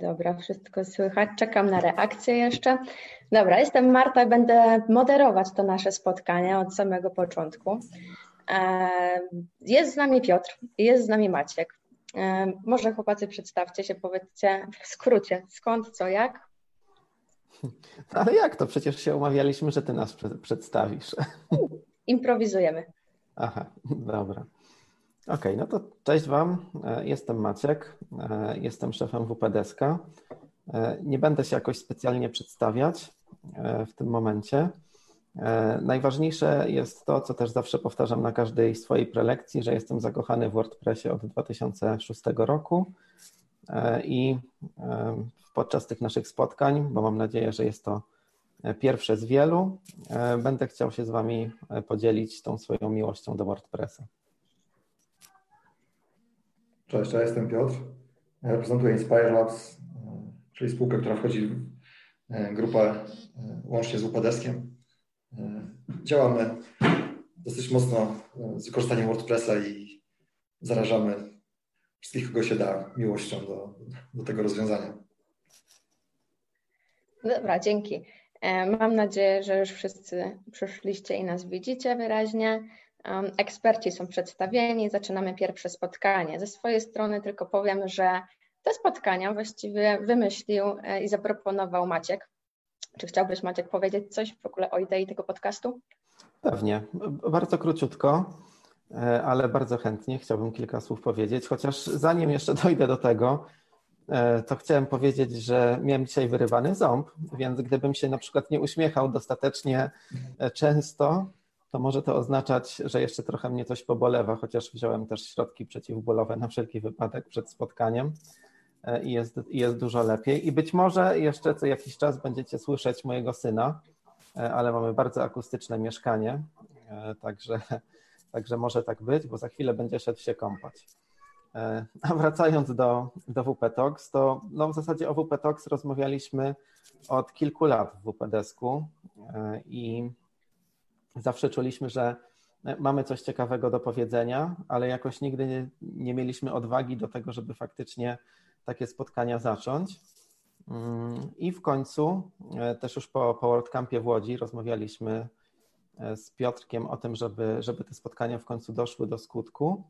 Dobra, wszystko słychać. Czekam na reakcję jeszcze. Dobra, jestem Marta, będę moderować to nasze spotkanie od samego początku. Jest z nami Piotr, jest z nami Maciek. Może chłopacy przedstawcie się, powiedzcie w skrócie, skąd, co, jak? Ale jak to? Przecież się umawialiśmy, że ty nas przedstawisz. Improwizujemy. Aha, dobra. Okej, okay, no to cześć Wam. E, jestem Maciek, e, jestem szefem WPDSK. E, nie będę się jakoś specjalnie przedstawiać w tym momencie. Najważniejsze jest to, co też zawsze powtarzam na każdej swojej prelekcji, że jestem zakochany w WordPressie od 2006 roku i podczas tych naszych spotkań, bo mam nadzieję, że jest to pierwsze z wielu, będę chciał się z Wami podzielić tą swoją miłością do WordPressa. Cześć, ja jestem Piotr. Reprezentuję Inspire Labs, e, czyli spółkę, która wchodzi w e, grupę e, łącznie z UPDeskiem. Działamy dosyć mocno z wykorzystaniem WordPressa i zarażamy wszystkich, kogo się da, miłością do, do tego rozwiązania. Dobra, dzięki. Mam nadzieję, że już wszyscy przyszliście i nas widzicie wyraźnie. Eksperci są przedstawieni, zaczynamy pierwsze spotkanie. Ze swojej strony tylko powiem, że te spotkania właściwie wymyślił e, i zaproponował Maciek. Czy chciałbyś, Maciek, powiedzieć coś w ogóle o idei tego podcastu? Pewnie. Bardzo króciutko, e, ale bardzo chętnie chciałbym kilka słów powiedzieć. Chociaż zanim jeszcze dojdę do tego, e, to chciałem powiedzieć, że miałem dzisiaj wyrywany ząb, więc gdybym się na przykład nie uśmiechał dostatecznie często, to może to oznaczać, że jeszcze trochę mnie coś pobolewa, chociaż wziąłem też środki przeciwbólowe na wszelki wypadek przed spotkaniem e, i jest, jest dużo lepiej. I być może jeszcze co jakiś czas będziecie słyszeć mojego syna, e, ale mamy bardzo akustyczne mieszkanie, e, także, także może tak być, bo za chwilę będzie szedł się kąpać. A wracając do, do WP Talks, to no w zasadzie o WP Talks rozmawialiśmy od kilku lat w WP Desku i zawsze czuliśmy, że mamy coś ciekawego do powiedzenia, ale jakoś nigdy nie, nie mieliśmy odwagi do tego, żeby faktycznie takie spotkania zacząć. Mm, I w końcu, e, też już po, po WordCampie w Łodzi, rozmawialiśmy e, z Piotrkiem o tym, żeby, żeby te spotkania w końcu doszły do skutku.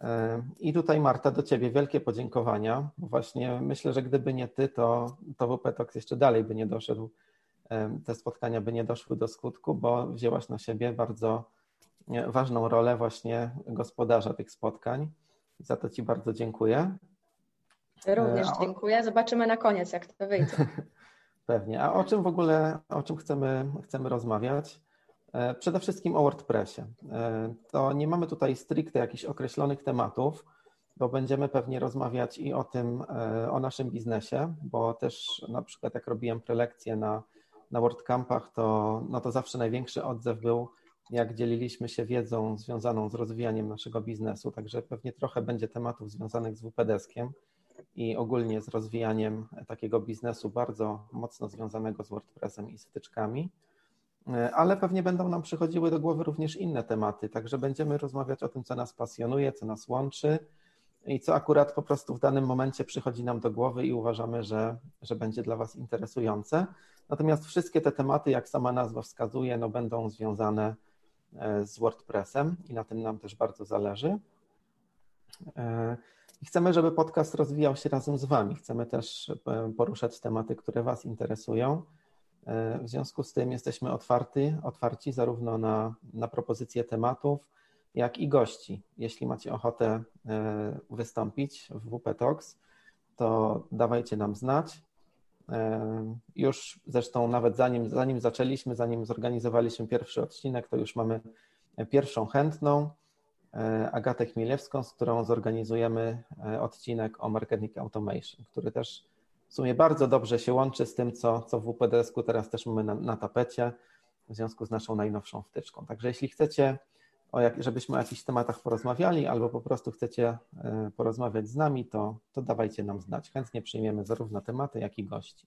E, I tutaj, Marta, do Ciebie wielkie podziękowania. Właśnie myślę, że gdyby nie Ty, to, to WP Talks jeszcze dalej by nie doszedł te spotkania by nie doszły do skutku, bo wzięłaś na siebie bardzo ważną rolę właśnie gospodarza tych spotkań. Za to Ci bardzo dziękuję. Również dziękuję. Zobaczymy na koniec, jak to wyjdzie. Pewnie. A o czym w ogóle, o czym chcemy, chcemy rozmawiać? E, przede wszystkim o WordPressie. E, to nie mamy tutaj stricte jakichś określonych tematów, bo będziemy pewnie rozmawiać i o tym, e, o naszym biznesie, bo też na przykład jak robiłem prelekcje na na WordCampach, to, no to zawsze największy odzew był, jak dzieliliśmy się wiedzą związaną z rozwijaniem naszego biznesu. Także pewnie trochę będzie tematów związanych z WPDeskiem i ogólnie z rozwijaniem takiego biznesu bardzo mocno związanego z WordPressem i z wtyczkami. Ale pewnie będą nam przychodziły do głowy również inne tematy, także będziemy rozmawiać o tym, co nas pasjonuje, co nas łączy i co akurat po prostu w danym momencie przychodzi nam do głowy i uważamy, że, że będzie dla Was interesujące. Natomiast wszystkie te tematy, jak sama nazwa wskazuje, no będą związane e, z WordPressem i na tym nam też bardzo zależy. E, I chcemy, żeby podcast rozwijał się razem z Wami. Chcemy też e, poruszać tematy, które Was interesują. W związku z tym jesteśmy otwarci, otwarci zarówno na, na propozycje tematów, jak i gości. Jeśli macie ochotę wystąpić w WP Talks, to dawajcie nam znać. E, już zresztą nawet zanim, zanim zaczęliśmy, zanim zorganizowaliśmy pierwszy odcinek, to już mamy pierwszą chętną, e, Agatę Chmielewską, z którą zorganizujemy odcinek o marketing automation, który też w sumie bardzo dobrze się łączy z tym, co, co w WPDS-ku teraz też mamy na, na tapecie, w związku z naszą najnowszą wtyczką. Także jeśli chcecie o jak, żebyśmy o jakichś tematach porozmawiali, albo po prostu chcecie e, porozmawiać z nami, to, to dawajcie nam znać. Chętnie przyjmiemy zarówno tematy, jak i gości.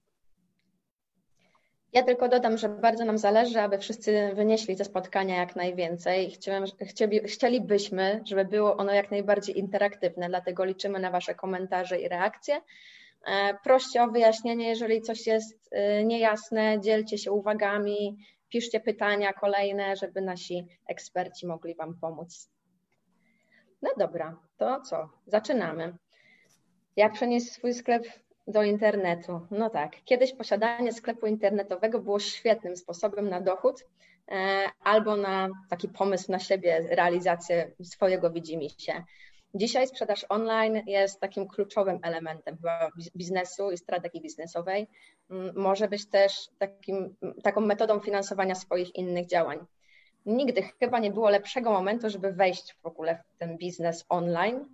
Ja tylko dodam, że bardzo nam zależy, aby wszyscy wynieśli ze spotkania jak najwięcej. chcielibyśmy, żeby było ono jak najbardziej interaktywne, dlatego liczymy na Wasze komentarze i reakcje. E, proście o wyjaśnienie, jeżeli coś jest e, niejasne, dzielcie się uwagami, piszcie pytania kolejne, żeby nasi eksperci mogli Wam pomóc. No dobra, to co? Zaczynamy. Jak przenieść swój sklep do internetu? No tak, kiedyś posiadanie sklepu internetowego było świetnym sposobem na dochód e, albo na taki pomysł na siebie, realizację swojego widzimisię. Dzisiaj sprzedaż online jest takim kluczowym elementem biznesu i strategii biznesowej. Mm, może być też takim, taką metodą finansowania swoich innych działań. Nigdy chyba nie było lepszego momentu, żeby wejść w ogóle w ten biznes online.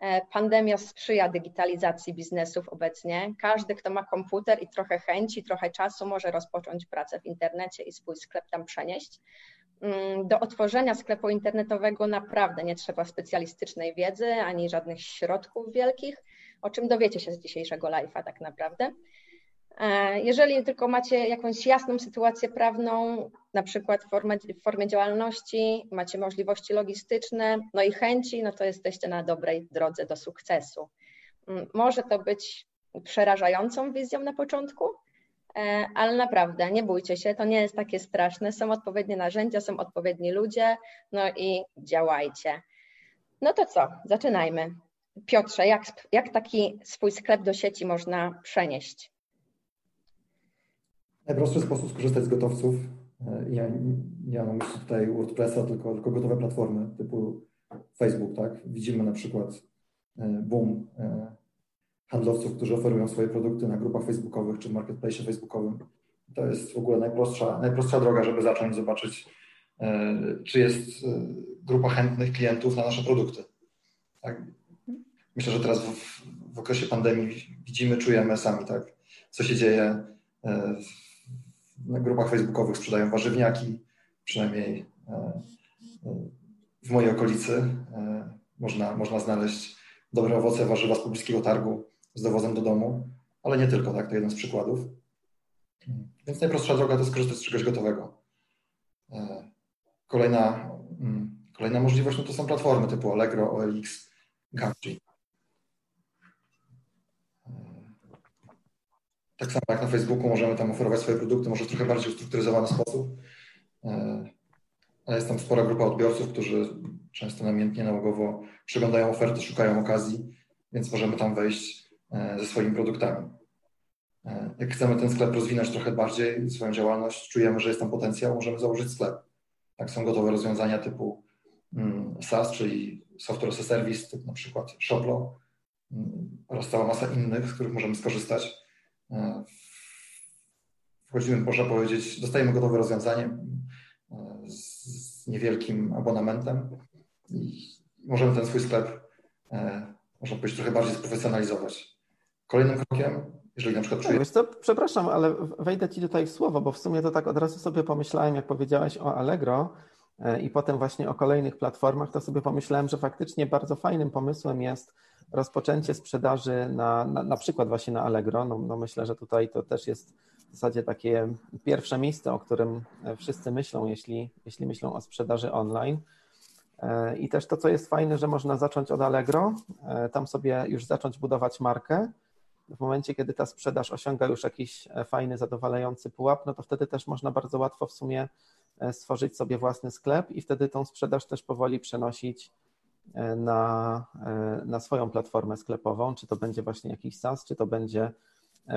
E, pandemia sprzyja digitalizacji biznesów obecnie. Każdy, kto ma komputer i trochę chęci, trochę czasu, może rozpocząć pracę w internecie i swój sklep tam przenieść. Mm, do otworzenia sklepu internetowego naprawdę nie trzeba specjalistycznej wiedzy ani żadnych środków wielkich, o czym dowiecie się z dzisiejszego live'a tak naprawdę. E, jeżeli tylko macie jakąś jasną sytuację prawną, na przykład w formie, działalności, macie możliwości logistyczne, no i chęci, no to jesteście na dobrej drodze do sukcesu. Mm, może to być przerażającą wizją na początku, ale naprawdę nie bójcie się, to nie jest takie straszne. Są odpowiednie narzędzia, są odpowiedni ludzie, no i działajcie. No to co, zaczynajmy. Piotrze, jak, jak taki swój sklep do sieci można przenieść? Najprostszy sposób skorzystać z gotowców. E, ja nie mam tutaj WordPressa, tylko, tylko gotowe platformy typu Facebook, tak? Widzimy na przykład e, boom handlowców, którzy oferują swoje produkty na grupach facebookowych czy w marketplace facebookowym. To jest w ogóle najprostsza, najprostsza droga, żeby zacząć zobaczyć, e, czy jest e, grupa chętnych klientów na nasze produkty. Tak? Myślę, że teraz w, w okresie pandemii widzimy, czujemy sami, tak, co się dzieje. E, na grupach facebookowych sprzedają warzywniaki, przynajmniej w mojej okolicy można, można znaleźć dobre owoce, warzywa z pobliskiego targu z dowozem do domu, ale nie tylko, tak, to jeden z przykładów. Więc najprostsza droga to skorzystać z czegoś gotowego. E, kolejna, mm, kolejna możliwość no to są platformy typu Allegro, OLX, Gumtree. E, tak samo jak na Facebooku możemy tam oferować swoje produkty, może w trochę bardziej ustrukturyzowany sposób. E, ale jest tam spora grupa odbiorców, którzy często namiętnie, nałogowo przeglądają oferty, szukają okazji, więc możemy tam wejść ze swoimi produktami. E, jak chcemy ten sklep rozwinąć trochę bardziej, swoją działalność, czujemy, że jest tam potencjał, możemy założyć sklep. Tak są gotowe rozwiązania typu mm, SaaS, czyli Software as a Service, typu na przykład Shoplo mm, oraz cała masa innych, z których możemy skorzystać. E, wchodzimy, można powiedzieć, dostajemy gotowe rozwiązanie z niewielkim abonamentem i możemy ten swój sklep, można powiedzieć, trochę bardziej sprofesjonalizować. Kolejnym krokiem, jeżeli na przykład czuję... Wiesz co, przepraszam, ale wejdę Ci tutaj w słowo, bo w sumie to tak od razu sobie pomyślałem, jak powiedziałeś o Allegro e, i potem właśnie o kolejnych platformach, to sobie pomyślałem, że faktycznie bardzo fajnym pomysłem jest rozpoczęcie sprzedaży na, na, na przykład właśnie na Allegro. No, no myślę, że tutaj to też jest w zasadzie takie pierwsze miejsce, o którym wszyscy myślą, jeśli, jeśli myślą o sprzedaży online. I też to, co jest fajne, że można zacząć od Allegro, tam sobie już zacząć budować markę. W momencie, kiedy ta sprzedaż osiąga już jakiś fajny, zadowalający pułap, no to wtedy też można bardzo łatwo w sumie stworzyć sobie własny sklep i wtedy tą sprzedaż też powoli przenosić na, na swoją platformę sklepową, czy to będzie właśnie jakiś SaaS, czy to będzie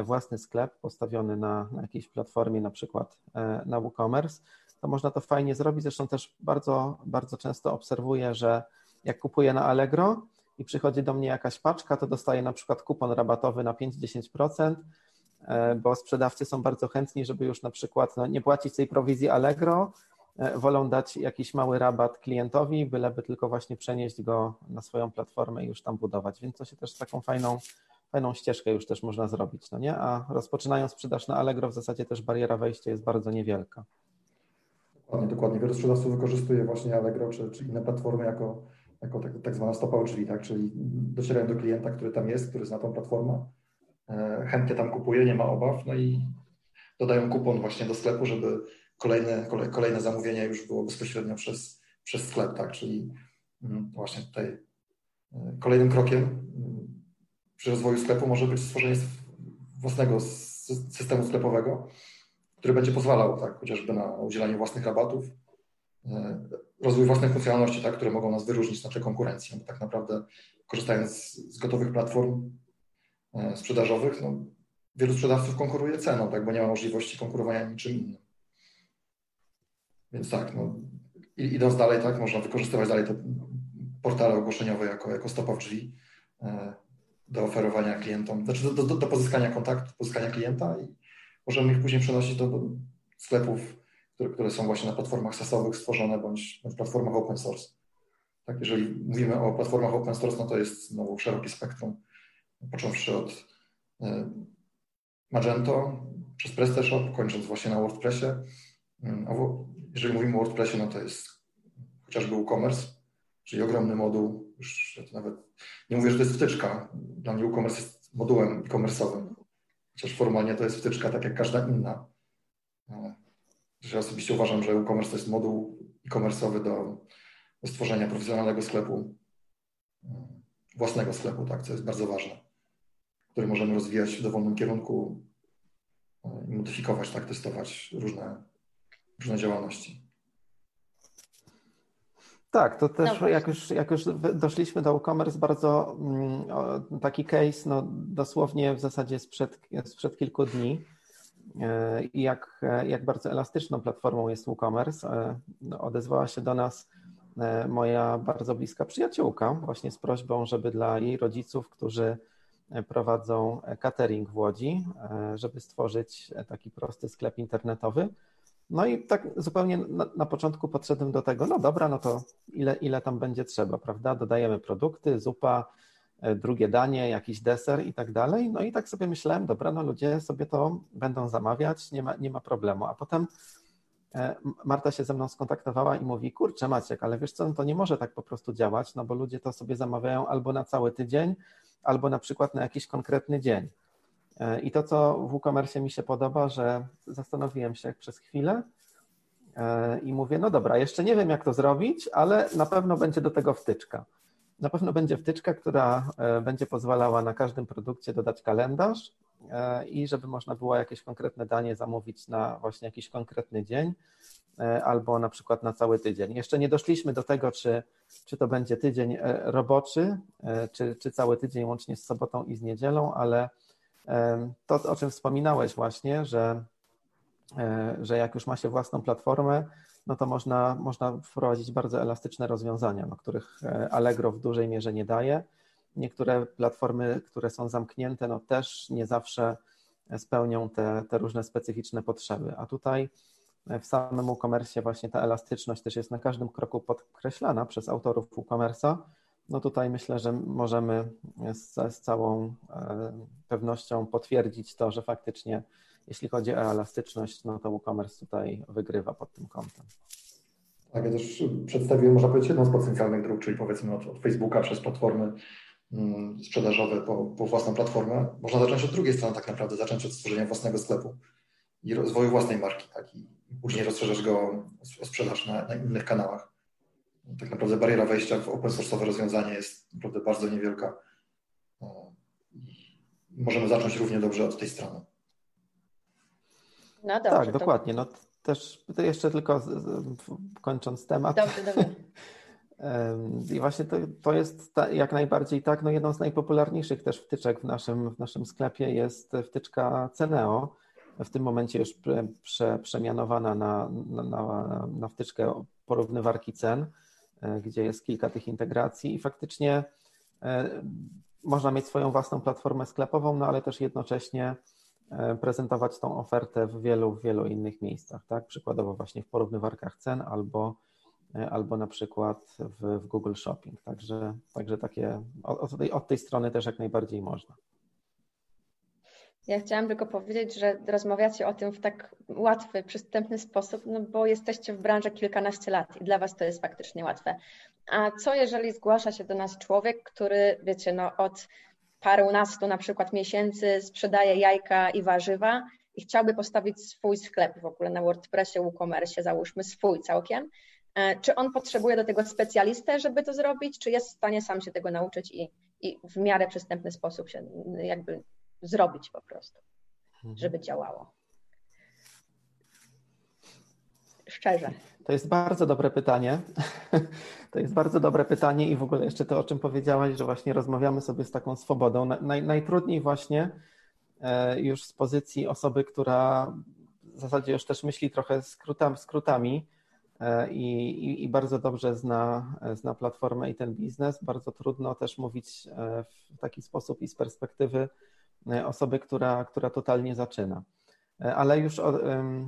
własny sklep postawiony na, na jakiejś platformie, na przykład na WooCommerce to można to fajnie zrobić. Zresztą też bardzo, bardzo często obserwuję, że jak kupuję na Allegro i przychodzi do mnie jakaś paczka, to dostaję na przykład kupon rabatowy na 5-10%, e, bo sprzedawcy są bardzo chętni, żeby już na przykład no, nie płacić tej prowizji Allegro, e, wolą dać jakiś mały rabat klientowi, byleby tylko właśnie przenieść go na swoją platformę i już tam budować. Więc to się też taką fajną, fajną ścieżkę już też można zrobić, no nie? A rozpoczynając sprzedaż na Allegro w zasadzie też bariera wejścia jest bardzo niewielka. Dokładnie, dokładnie. Wielu sprzedawców wykorzystuje właśnie Allegro czy, czy inne platformy jako, jako tak, tak zwana stopowe drzwi, tak? czyli docierają do klienta, który tam jest, który zna tą platformę, e, chętnie tam kupuje, nie ma obaw, no i dodają kupon właśnie do sklepu, żeby kolejne, kolejne zamówienie już było bezpośrednio przez, przez sklep, tak? czyli mm, właśnie tutaj e, kolejnym krokiem mm, przy rozwoju sklepu może być stworzenie własnego systemu sklepowego, który będzie pozwalał tak, chociażby na udzielanie własnych rabatów, rozwój własnych funkcjonalności, tak, które mogą nas wyróżnić na tle konkurencji. Bo tak naprawdę korzystając z, gotowych platform e, sprzedażowych, no, wielu sprzedawców konkuruje ceną, tak, bo nie ma możliwości konkurowania niczym innym. Więc tak, no, idąc dalej, tak, można wykorzystywać dalej te portale ogłoszeniowe jako, jako stopa w drzwi e, do oferowania klientom, znaczy do, do, do pozyskania kontaktu, pozyskania klienta i możemy ich później przenosić do, do sklepów, które, które, są właśnie na platformach SaaSowych stworzone bądź na platformach open source. Tak, jeżeli mówimy o platformach open source, no to jest znowu szerokie spektrum, począwszy od e, Magento przez PrestaShop, kończąc właśnie na WordPressie. Mm, jeżeli mówimy o WordPressie, no to jest chociażby WooCommerce, czyli ogromny moduł, już ja nawet nie mówię, że to jest wtyczka, dla mnie WooCommerce jest modułem e-commerce'owym, chociaż formalnie to jest wtyczka tak jak każda inna. Ja osobiście uważam, że e-commerce to jest moduł e-commerce'owy do, do stworzenia profesjonalnego sklepu, własnego sklepu, tak, co jest bardzo ważne, który możemy rozwijać w dowolnym kierunku i modyfikować, tak, testować różne, różne działalności. Tak, to też jak już, jak już doszliśmy do e-commerce, bardzo mm, taki case, no dosłownie w zasadzie sprzed, sprzed kilku dni e, i jak, jak bardzo elastyczną platformą jest e-commerce. E, no, odezwała się do nas e, moja bardzo bliska przyjaciółka właśnie z prośbą, żeby dla jej rodziców, którzy prowadzą catering w Łodzi, żeby stworzyć taki prosty sklep internetowy, no i tak zupełnie na, na, początku podszedłem do tego, no dobra, no to ile, ile tam będzie trzeba, prawda? Dodajemy produkty, zupa, e, drugie danie, jakiś deser i tak dalej. No i tak sobie myślałem, dobra, no ludzie sobie to będą zamawiać, nie ma, nie ma problemu. A potem e, Marta się ze mną skontaktowała i mówi, kurczę Maciek, ale wiesz co, no to nie może tak po prostu działać, no bo ludzie to sobie zamawiają albo na cały tydzień, albo na przykład na jakiś konkretny dzień. E, I to, co w WooCommerce mi się podoba, że zastanowiłem się przez chwilę e, i mówię, no dobra, jeszcze nie wiem, jak to zrobić, ale na pewno będzie do tego wtyczka. Na pewno będzie wtyczka, która e, będzie pozwalała na każdym produkcie dodać kalendarz i żeby można było jakieś konkretne danie zamówić na właśnie jakiś konkretny dzień albo na przykład na cały tydzień. Jeszcze nie doszliśmy do tego, czy, czy to będzie tydzień roboczy, czy, czy cały tydzień łącznie z sobotą i z niedzielą, ale to, o czym wspominałeś właśnie, że, e, że jak już ma się własną platformę, no to można, można wprowadzić bardzo elastyczne rozwiązania, no, których e, Allegro w dużej mierze nie daje. Niektóre platformy, które są zamknięte, no też nie zawsze spełnią te, te różne specyficzne potrzeby. A tutaj w samym e-commerce właśnie ta elastyczność też jest na każdym kroku podkreślana przez autorów e-commerce'a, no tutaj myślę, że możemy z, z całą e, pewnością potwierdzić to, że faktycznie jeśli chodzi o elastyczność, no to WooCommerce tutaj wygrywa pod tym kątem. Tak, ja też przedstawiłem, można powiedzieć, jedną z potencjalnych dróg, czyli powiedzmy od, od Facebooka przez platformy mm, sprzedażowe po, po, własną platformę. Można zacząć od drugiej strony tak naprawdę, zacząć od stworzenia własnego sklepu i rozwoju własnej marki, tak, i później rozszerzasz go o sprzedaż na, na innych kanałach. tak naprawdę bariera wejścia w open source'owe rozwiązanie jest naprawdę bardzo niewielka. Możemy zacząć równie dobrze od tej strony. No dobrze, tak, dokładnie. No, też jeszcze tylko kończąc temat. Dobrze, dobrze. I właśnie to, to jest ta, jak najbardziej tak, no jedną z najpopularniejszych też wtyczek w naszym, w naszym sklepie jest wtyczka Ceneo, w tym momencie już prze, prze, przemianowana na, na, na, na wtyczkę porównywarki cen, e, gdzie jest kilka tych integracji i faktycznie e, można mieć swoją własną platformę sklepową, no ale też jednocześnie prezentować tą ofertę w wielu, wielu innych miejscach, tak? Przykładowo właśnie w porównywarkach cen albo, albo na przykład w, w Google Shopping. Także, także takie od tej, od tej strony też jak najbardziej można. Ja chciałam tylko powiedzieć, że rozmawiacie o tym w tak łatwy, przystępny sposób, no bo jesteście w branży kilkanaście lat i dla Was to jest faktycznie łatwe. A co jeżeli zgłasza się do nas człowiek, który, wiecie, no od parunastu na przykład miesięcy sprzedaje jajka i warzywa i chciałby postawić swój sklep w ogóle na WordPressie, WooCommerce, załóżmy swój całkiem. E, czy on potrzebuje do tego specjalistę, żeby to zrobić, czy jest w stanie sam się tego nauczyć i, i w miarę przystępny sposób się jakby zrobić po prostu, mhm. żeby działało. Szczerze. To jest bardzo dobre pytanie. To jest bardzo dobre pytanie i w ogóle jeszcze to, o czym powiedziałaś, że właśnie rozmawiamy sobie z taką swobodą. Naj, najtrudniej właśnie e, już z pozycji osoby, która w zasadzie już też myśli trochę skrótami, skrótami e, i, i, i, bardzo dobrze zna, zna platformę i ten biznes. Bardzo trudno też mówić e, w taki sposób i z perspektywy osoby, która, która totalnie zaczyna. E, ale już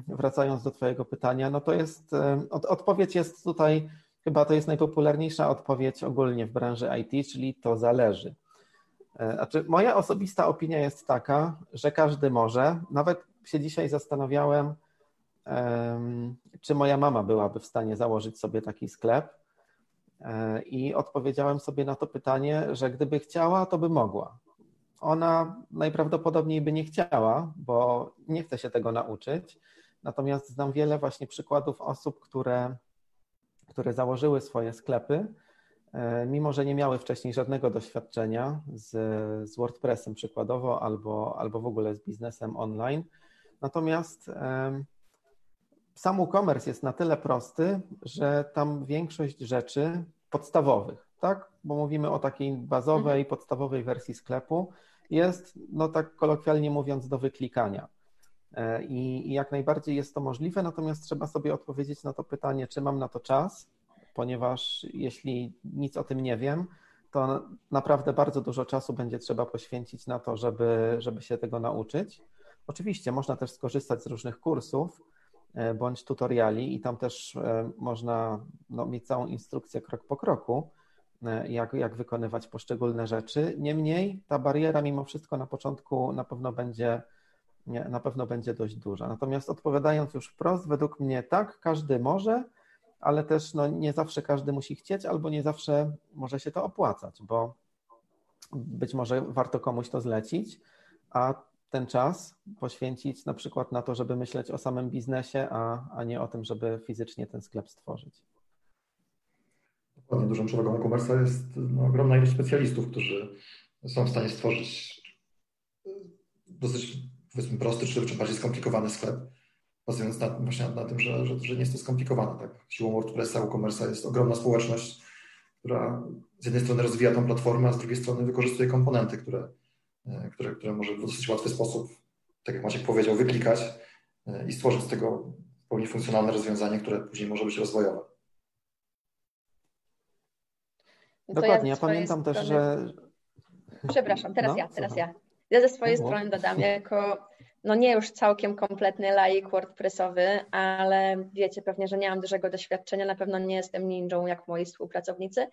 wracając do Twojego pytania, no to jest, odpowiedź jest tutaj, chyba to jest najpopularniejsza odpowiedź ogólnie w branży IT, czyli to zależy. E, znaczy, moja osobista opinia jest taka, że każdy może. Nawet się dzisiaj zastanawiałem, czy moja mama byłaby w stanie założyć sobie taki sklep. I odpowiedziałem sobie na to pytanie, że gdyby chciała, to by mogła ona najprawdopodobniej by nie chciała, bo nie chce się tego nauczyć. Natomiast znam wiele właśnie przykładów osób, które, które założyły swoje sklepy, e, mimo że nie miały wcześniej żadnego doświadczenia z, z WordPressem przykładowo albo, albo w ogóle z biznesem online. Natomiast sam e-commerce jest na tyle prosty, że tam większość rzeczy podstawowych, tak? Bo mówimy o takiej bazowej, mhm. podstawowej wersji sklepu, jest, no tak kolokwialnie mówiąc, do wyklikania. E, I, I, jak najbardziej jest to możliwe, natomiast trzeba sobie odpowiedzieć na to pytanie, czy mam na to czas, ponieważ jeśli nic o tym nie wiem, to naprawdę bardzo dużo czasu będzie trzeba poświęcić na to, żeby, żeby się tego nauczyć. Oczywiście można też skorzystać z różnych kursów e, bądź tutoriali i tam też e, można no, mieć całą instrukcję krok po kroku, jak, jak wykonywać poszczególne rzeczy. Niemniej ta bariera mimo wszystko na początku na pewno będzie, na pewno będzie dość duża. Natomiast odpowiadając już wprost, według mnie tak, każdy może, ale też no, nie zawsze każdy musi chcieć, albo nie zawsze może się to opłacać, bo być może warto komuś to zlecić, a ten czas poświęcić na przykład na to, żeby myśleć o samym biznesie, a, a nie o tym, żeby fizycznie ten sklep stworzyć. Dokładnie, dużą przewagą e-commerce jest no, ogromna ilość specjalistów, którzy są w stanie stworzyć e, dosyć powiedzmy prosty czy, bardziej skomplikowany sklep, bazując na, właśnie na, tym, że, że, że, nie jest to skomplikowane. Tak? Siłą WordPressa, e-commerce jest ogromna społeczność, która z jednej strony rozwija tą platformę, a z drugiej strony wykorzystuje komponenty, które, e, które, które może w dosyć łatwy sposób, tak jak Maciek powiedział, wyklikać e, i stworzyć z tego pełni funkcjonalne rozwiązanie, które później może być rozwojowe. No Dokładnie, ja, ja pamiętam strony... też, że... Przepraszam, teraz no, ja, teraz ja. Ja ze swojej no, strony dodam, jako no nie już całkiem kompletny laik WordPressowy, ale wiecie pewnie, że nie mam dużego doświadczenia, na pewno nie jestem ninją jak moi współpracownicy.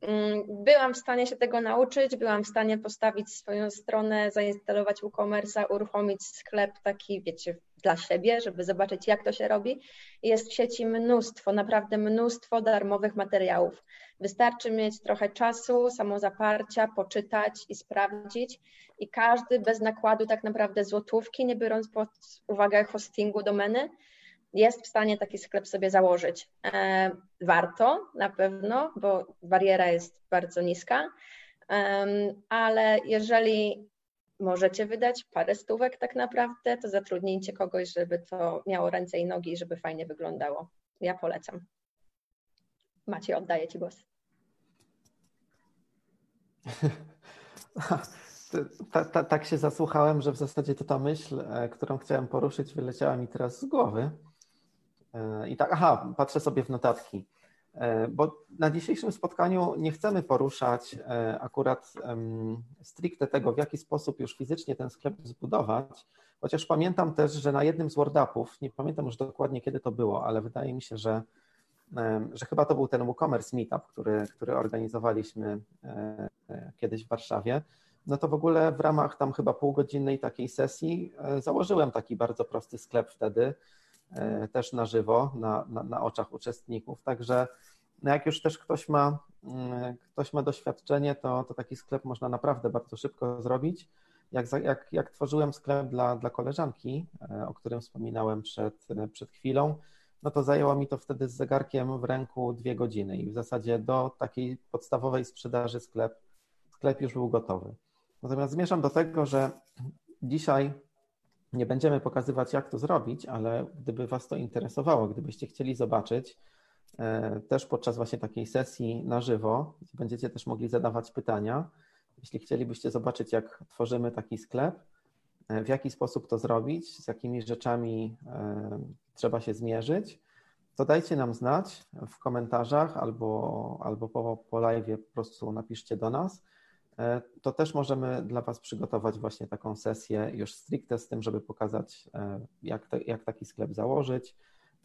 Mm, byłam w stanie się tego nauczyć, byłam w stanie postawić swoją stronę, zainstalować WooCommerce'a, uruchomić sklep taki, wiecie, dla siebie, żeby zobaczyć, jak to się robi. Jest w sieci mnóstwo, naprawdę mnóstwo darmowych materiałów. Wystarczy mieć trochę czasu, samozaparcia, poczytać i sprawdzić. I każdy bez nakładu tak naprawdę złotówki, nie biorąc pod uwagę hostingu domeny, jest w stanie taki sklep sobie założyć. Warto na pewno, bo bariera jest bardzo niska, ale jeżeli możecie wydać parę stówek tak naprawdę, to zatrudnijcie kogoś, żeby to miało ręce i nogi żeby fajnie wyglądało. Ja polecam. Macie, oddaję Ci głos. Ta, ta, tak się zasłuchałem, że w zasadzie to ta myśl, e, którą chciałem poruszyć, wyleciała mi teraz z głowy. E, I tak, aha, patrzę sobie w notatki. E, bo na dzisiejszym spotkaniu nie chcemy poruszać akurat stricte tego, w jaki sposób już fizycznie ten sklep zbudować, chociaż pamiętam też, że na jednym z WordUpów, nie pamiętam już dokładnie kiedy to było, ale wydaje mi się, że, że chyba to był ten WooCommerce Meetup, który, który organizowaliśmy e, kiedyś w Warszawie, no to w ogóle w ramach tam chyba półgodzinnej takiej sesji założyłem taki bardzo prosty sklep wtedy, E, też na żywo, na, na, na oczach uczestników. Także no jak już też ktoś ma, mm, ktoś ma doświadczenie, to, to taki sklep można naprawdę bardzo szybko zrobić. Jak, jak, jak tworzyłem sklep dla, dla koleżanki, e, o którym wspominałem przed, przed chwilą, no to zajęło mi to wtedy z zegarkiem w ręku dwie godziny i w zasadzie do takiej podstawowej sprzedaży sklep, sklep już był gotowy. Natomiast zmierzam do tego, że dzisiaj nie będziemy pokazywać, jak to zrobić, ale gdyby Was to interesowało, gdybyście chcieli zobaczyć, e, też podczas właśnie takiej sesji na żywo, będziecie też mogli zadawać pytania, jeśli chcielibyście zobaczyć, jak tworzymy taki sklep, w jaki sposób to zrobić, z jakimi rzeczami e, trzeba się zmierzyć, to dajcie nam znać w komentarzach albo, albo po, po live po prostu napiszcie do nas E, to też możemy dla Was przygotować właśnie taką sesję już stricte z tym, żeby pokazać, e, jak, te, jak taki sklep założyć,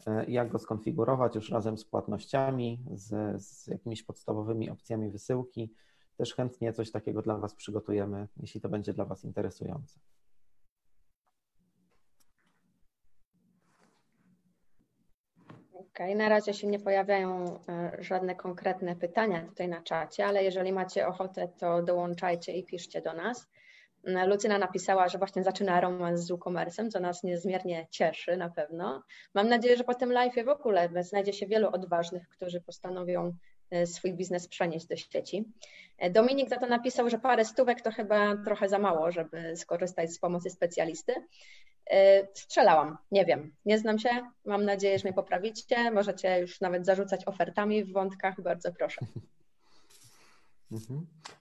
e, jak go skonfigurować już razem z płatnościami, z, z jakimiś podstawowymi opcjami wysyłki. Też chętnie coś takiego dla Was przygotujemy, jeśli to będzie dla Was interesujące. Okay, na razie się nie pojawiają e, żadne konkretne pytania tutaj na czacie, ale jeżeli macie ochotę, to dołączajcie i piszcie do nas. Mm, Lucyna napisała, że właśnie zaczyna romans z WooCommerce'em, co nas niezmiernie cieszy na pewno. Mam nadzieję, że po tym live w ogóle znajdzie się wielu odważnych, którzy postanowią e, swój biznes przenieść do sieci. E, Dominik za to napisał, że parę stówek to chyba trochę za mało, żeby skorzystać z pomocy specjalisty. E, strzelałam, nie wiem, nie znam się, mam nadzieję, że mnie poprawicie, możecie już nawet zarzucać ofertami w wątkach, bardzo proszę.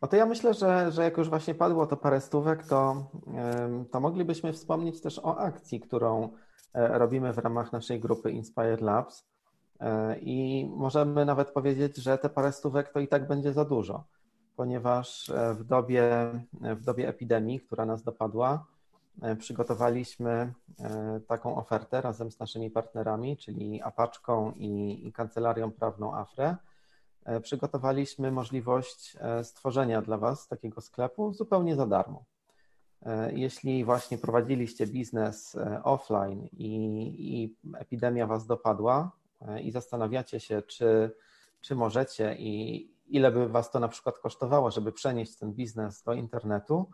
No to ja myślę, że, że jak już właśnie padło to parę stówek, to, to moglibyśmy wspomnieć też o akcji, którą e, robimy w ramach naszej grupy Inspire Labs. E, I możemy nawet powiedzieć, że te parę stówek to i tak będzie za dużo, ponieważ w dobie, w dobie epidemii, która nas dopadła, E, przygotowaliśmy e, taką ofertę razem z naszymi partnerami, czyli Apaczką i, i Kancelarią Prawną AFRE. E, przygotowaliśmy możliwość stworzenia dla Was takiego sklepu zupełnie za darmo. Jeśli właśnie prowadziliście biznes offline i, i epidemia Was dopadła i zastanawiacie się, czy, czy możecie i ile by Was to na przykład kosztowało, żeby przenieść ten biznes do internetu,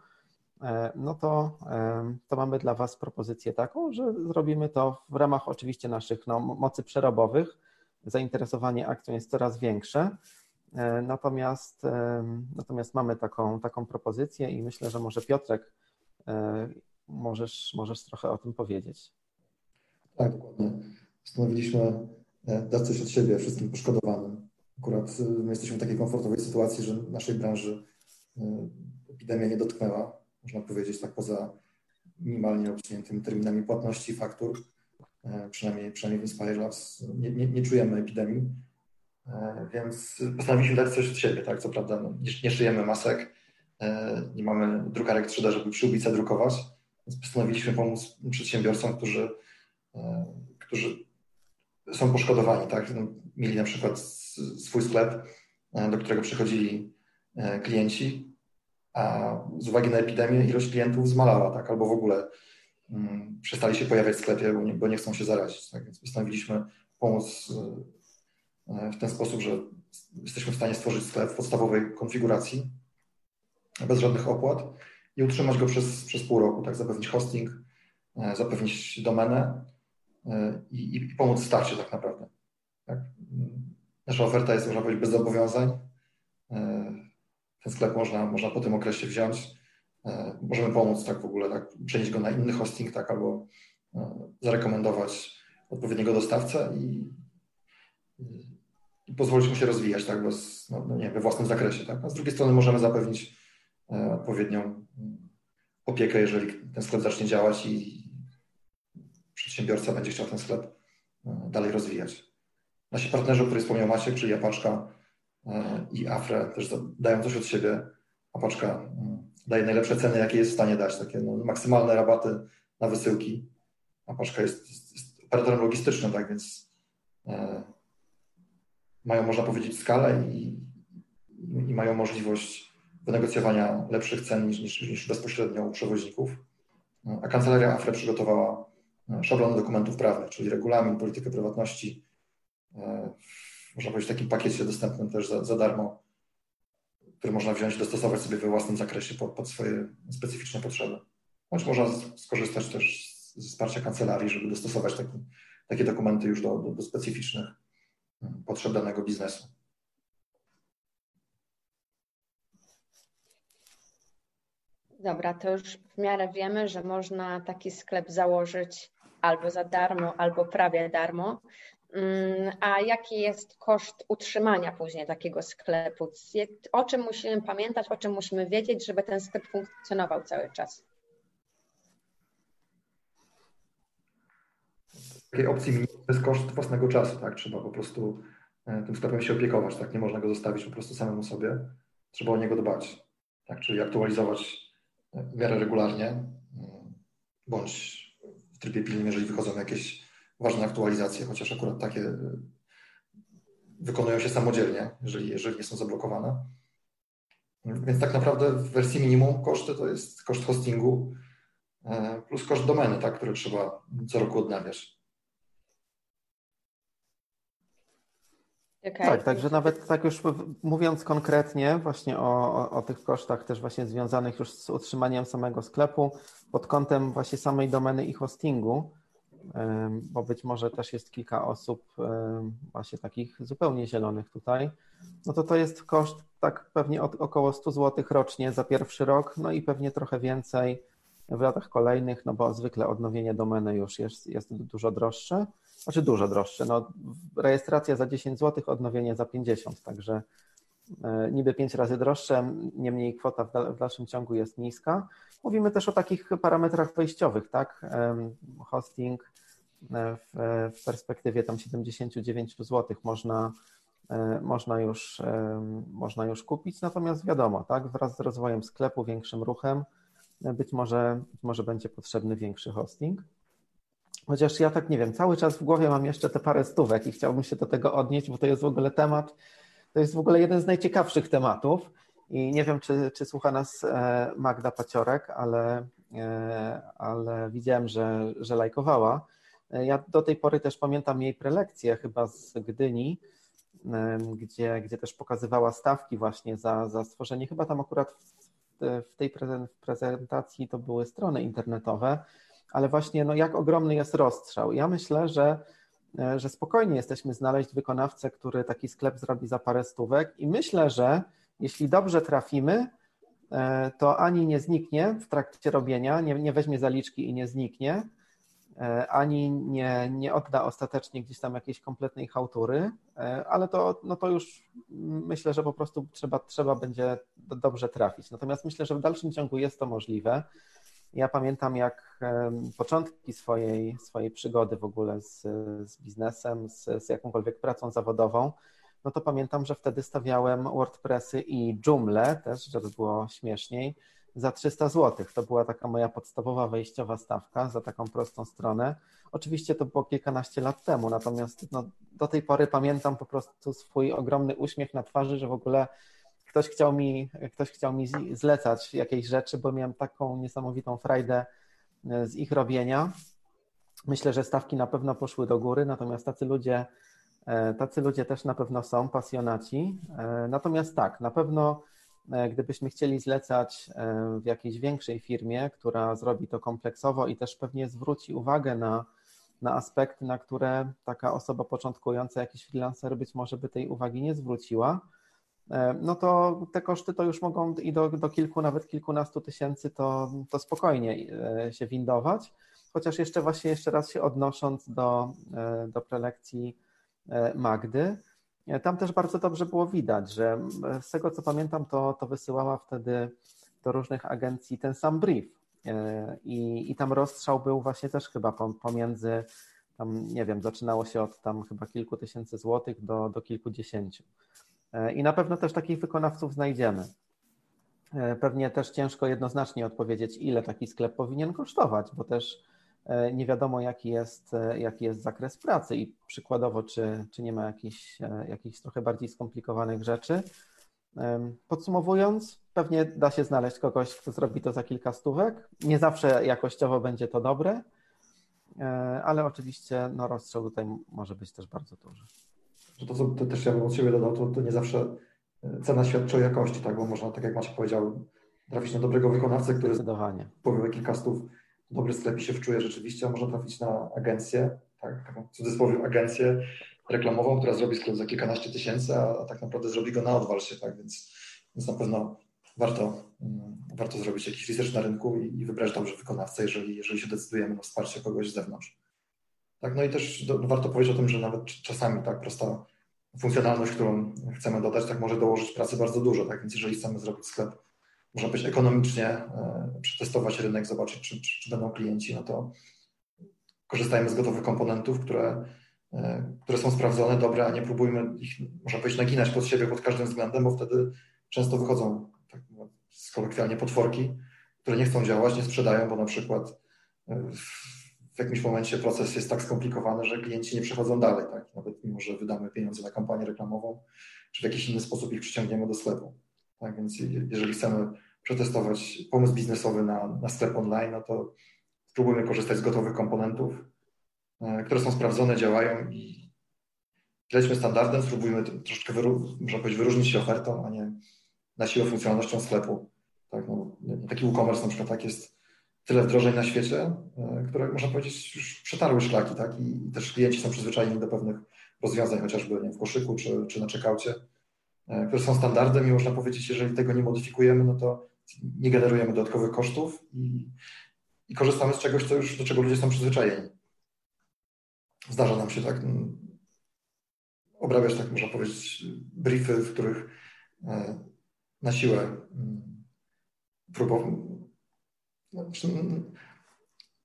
E, no to, e, to mamy dla Was propozycję taką, że zrobimy to w ramach oczywiście naszych no, mocy przerobowych. Zainteresowanie akcją jest coraz większe. E, natomiast, natomiast mamy taką, taką propozycję i myślę, że może Piotrek możesz, możesz trochę o tym powiedzieć. Tak, dokładnie. Postanowiliśmy dać coś od siebie wszystkim poszkodowanym. Akurat my jesteśmy w takiej komfortowej sytuacji, że naszej branży epidemia nie dotknęła można powiedzieć, tak poza minimalnie obciętymi terminami płatności faktur, e, przynajmniej, przynajmniej w Inspire Labs nie, nie, nie czujemy epidemii, e, więc postanowiliśmy dać coś od siebie, tak, co prawda no, nie, nie szyjemy masek, e, nie mamy drukarek 3D, żeby przyłbice drukować, więc postanowiliśmy pomóc przedsiębiorcom, którzy, którzy są poszkodowani, tak, no, mieli na przykład swój sklep, do którego przychodzili klienci, a z uwagi na epidemię ilość klientów zmalała, tak, albo w ogóle um, przestali się pojawiać w sklepie, bo nie, bo nie chcą się zarazić. Tak? Więc postanowiliśmy pomóc y, w ten sposób, że jesteśmy w stanie stworzyć sklep w podstawowej konfiguracji bez żadnych opłat i utrzymać go przez, przez pół roku, tak, zapewnić hosting, zapewnić domenę i, i pomóc w starcie tak naprawdę. Tak? Nasza oferta jest, można powiedzieć, bez zobowiązań. Ten sklep można, można po tym okresie wziąć. Możemy pomóc tak w ogóle, tak, przenieść go na inny hosting, tak, albo zarekomendować odpowiedniego dostawcę i, i pozwolić mu się rozwijać tak, bez, no, no nie, we własnym zakresie. Tak? A z drugiej strony możemy zapewnić e, odpowiednią mm, opiekę, jeżeli ten sklep zacznie działać i przedsiębiorca będzie chciał ten sklep e, dalej rozwijać. Nasi partnerzy, o których wspomniał Maciek, czyli Apaczka e, i Afre też dają coś od siebie. Apaczka mm, daje najlepsze ceny, jakie jest w stanie dać, takie no, maksymalne rabaty na wysyłki. Apaczka jest, jest, jest operatorem logistycznym, tak więc e, mają, można powiedzieć, skalę i, i mają możliwość wynegocjowania lepszych cen niż, niż, niż bezpośrednio u przewoźników. E, a kancelaria AFRE przygotowała e, szablony dokumentów prawnych, czyli regulamin, politykę prywatności, można powiedzieć w takim pakiecie dostępnym też za, za darmo, który można wziąć dostosować sobie we własnym zakresie pod, pod swoje specyficzne potrzeby. Bądź można skorzystać też ze wsparcia kancelarii, żeby dostosować taki, takie dokumenty już do, do, do specyficznych mm, potrzeb danego biznesu. Dobra, to już w miarę wiemy, że można taki sklep założyć albo za darmo, albo prawie darmo. Mm, a jaki jest koszt utrzymania później takiego sklepu? O czym musimy pamiętać, o czym musimy wiedzieć, żeby ten sklep funkcjonował cały czas? takiej opcji jest koszt własnego czasu, tak? Trzeba po prostu e, tym sklepem się opiekować, tak? Nie można go zostawić po prostu samemu sobie. Trzeba o niego dbać, tak? Czyli aktualizować e, w miarę regularnie, e, bądź w trybie pilnym, jeżeli wychodzą jakieś ważne aktualizacje, chociaż akurat takie wykonują się samodzielnie, jeżeli, jeżeli nie są zablokowane. Więc tak naprawdę w wersji minimum koszty to jest koszt hostingu plus koszt domeny, tak, które trzeba co roku odnawiać. Okay. Tak, także nawet tak już mówiąc konkretnie właśnie o, o, o, tych kosztach też właśnie związanych już z utrzymaniem samego sklepu pod kątem właśnie samej domeny i hostingu, bo być może też jest kilka osób właśnie takich zupełnie zielonych tutaj, no to to jest koszt tak pewnie około 100 zł rocznie za pierwszy rok, no i pewnie trochę więcej w latach kolejnych, no bo zwykle odnowienie domeny już jest, jest dużo droższe znaczy dużo droższe. No, rejestracja za 10 zł, odnowienie za 50, także e, niby 5 razy droższe, niemniej kwota w dalszym ciągu jest niska. Mówimy też o takich parametrach wejściowych, tak? Hosting e, w, perspektywie tam 79 zł można, e, można, już, można już kupić, natomiast wiadomo, tak? Wraz z rozwojem sklepu, większym ruchem, być może, być może będzie potrzebny większy hosting. Chociaż ja tak nie wiem, cały czas w głowie mam jeszcze te parę stówek i chciałbym się do tego odnieść, bo to jest w ogóle temat, to jest w ogóle jeden z najciekawszych tematów. I nie wiem, czy, czy słucha nas e, Magda Paciorek, ale, e, ale widziałem, że, że lajkowała. E, ja do tej pory też pamiętam jej prelekcję chyba z Gdyni, gdzie, gdzie też pokazywała stawki właśnie za, za stworzenie. Chyba tam akurat w, w tej prezentacji to były strony internetowe ale właśnie no, jak ogromny jest rozstrzał. Ja myślę, że, e, że spokojnie jesteśmy znaleźć wykonawcę, który taki sklep zrobi za parę stówek i myślę, że jeśli dobrze trafimy, e, to ani nie zniknie w trakcie robienia, nie, nie weźmie zaliczki i nie zniknie, e, ani nie, nie odda ostatecznie gdzieś tam jakiejś kompletnej hałtury, ale to, no to już myślę, że po prostu trzeba, trzeba będzie dobrze trafić. Natomiast myślę, że w dalszym ciągu jest to możliwe. Ja pamiętam, jak początki swojej, swojej przygody w ogóle z, z biznesem, z, z jakąkolwiek pracą zawodową, no to pamiętam, że wtedy stawiałem WordPressy i Joomla też, żeby było śmieszniej, za 300 zł. To była taka moja podstawowa wejściowa stawka za taką prostą stronę. Oczywiście to było kilkanaście lat temu, natomiast no, do tej pory pamiętam po prostu swój ogromny uśmiech na twarzy, że w ogóle ktoś chciał mi, ktoś chciał mi zlecać jakieś rzeczy, bo miałem taką niesamowitą frajdę e, z ich robienia. Myślę, że stawki na pewno poszły do góry, natomiast tacy ludzie, e, tacy ludzie też na pewno są pasjonaci. E, natomiast tak, na pewno gdybyśmy chcieli zlecać w jakiejś większej firmie, która zrobi to kompleksowo i też pewnie zwróci uwagę na, na aspekty, na które taka osoba początkująca, jakiś freelancer być może by tej uwagi nie zwróciła, no to te koszty to już mogą i do, do kilku, nawet kilkunastu tysięcy to, to spokojnie e, się windować. Chociaż jeszcze właśnie jeszcze raz się odnosząc do, e, do prelekcji Magdy, tam też bardzo dobrze było widać, że z tego co pamiętam, to, to wysyłała wtedy do różnych agencji ten sam brief. I, I tam rozstrzał był właśnie też chyba pomiędzy, tam nie wiem, zaczynało się od tam chyba kilku tysięcy złotych do, do kilkudziesięciu. I na pewno też takich wykonawców znajdziemy. Pewnie też ciężko jednoznacznie odpowiedzieć, ile taki sklep powinien kosztować, bo też nie wiadomo, jaki jest, jaki jest zakres pracy i przykładowo, czy, czy nie ma jakichś, jakichś trochę bardziej skomplikowanych rzeczy. Podsumowując, pewnie da się znaleźć kogoś, kto zrobi to za kilka stówek. Nie zawsze jakościowo będzie to dobre, e, ale oczywiście no, rozstrzał tutaj może być też bardzo duży. To, co to też ja bym od siebie dodał, to, to nie zawsze e, cena świadczy o jakości, tak? bo można, tak jak Maciek powiedział, trafić na dobrego wykonawcę, który Zdecydowanie. powie kilka stów, dobry sklep się wczuje rzeczywiście, a można trafić na agencję, tak, taką w cudzysłowie agencję reklamową, która zrobi sklep za kilkanaście tysięcy, a, a tak naprawdę zrobi go na odwal się, tak, więc, więc na pewno warto, um, warto zrobić jakiś research na rynku i, i, wybrać dobrze wykonawcę, jeżeli, jeżeli się decydujemy na wsparcie kogoś z zewnątrz. Tak, no i też do, warto powiedzieć o tym, że nawet czasami tak prosta funkcjonalność, którą chcemy dodać, tak może dołożyć pracy bardzo dużo, tak, więc jeżeli chcemy zrobić sklep, można być ekonomicznie, e, przetestować rynek, zobaczyć, czy, czy, czy będą klienci, no to korzystajmy z gotowych komponentów, które E, które są sprawdzone, dobre, a nie próbujmy ich, można powiedzieć, naginać pod siebie pod każdym względem, bo wtedy często wychodzą, tak kolokwialnie, potworki, które nie chcą działać, nie sprzedają, bo na przykład e, w jakimś momencie proces jest tak skomplikowany, że klienci nie przechodzą dalej, tak? nawet mimo, że wydamy pieniądze na kampanię reklamową, czy w jakiś inny sposób ich przyciągniemy do sklepu. Tak więc jeżeli chcemy przetestować pomysł biznesowy na, na sklep online, no to spróbujmy korzystać z gotowych komponentów, E, które są sprawdzone, działają i lećmy standardem, spróbujmy troszeczkę, można powiedzieć, wyróżnić się ofertą, a nie na siłę funkcjonalnością sklepu. Tak, no, taki e-commerce na przykład tak jest tyle wdrożeń na świecie, e, które można powiedzieć już przetarły szlaki, tak, i, też klienci są przyzwyczajeni do pewnych rozwiązań, chociażby nie, w koszyku czy, czy na czekaucie, e, które są standardem i można powiedzieć, jeżeli tego nie modyfikujemy, no to nie generujemy dodatkowych kosztów i, i korzystamy z czegoś, co już, do czego ludzie są przyzwyczajeni zdarza nam się tak obrabiać, tak można powiedzieć, briefy, w których e, na siłę próbował. Mm,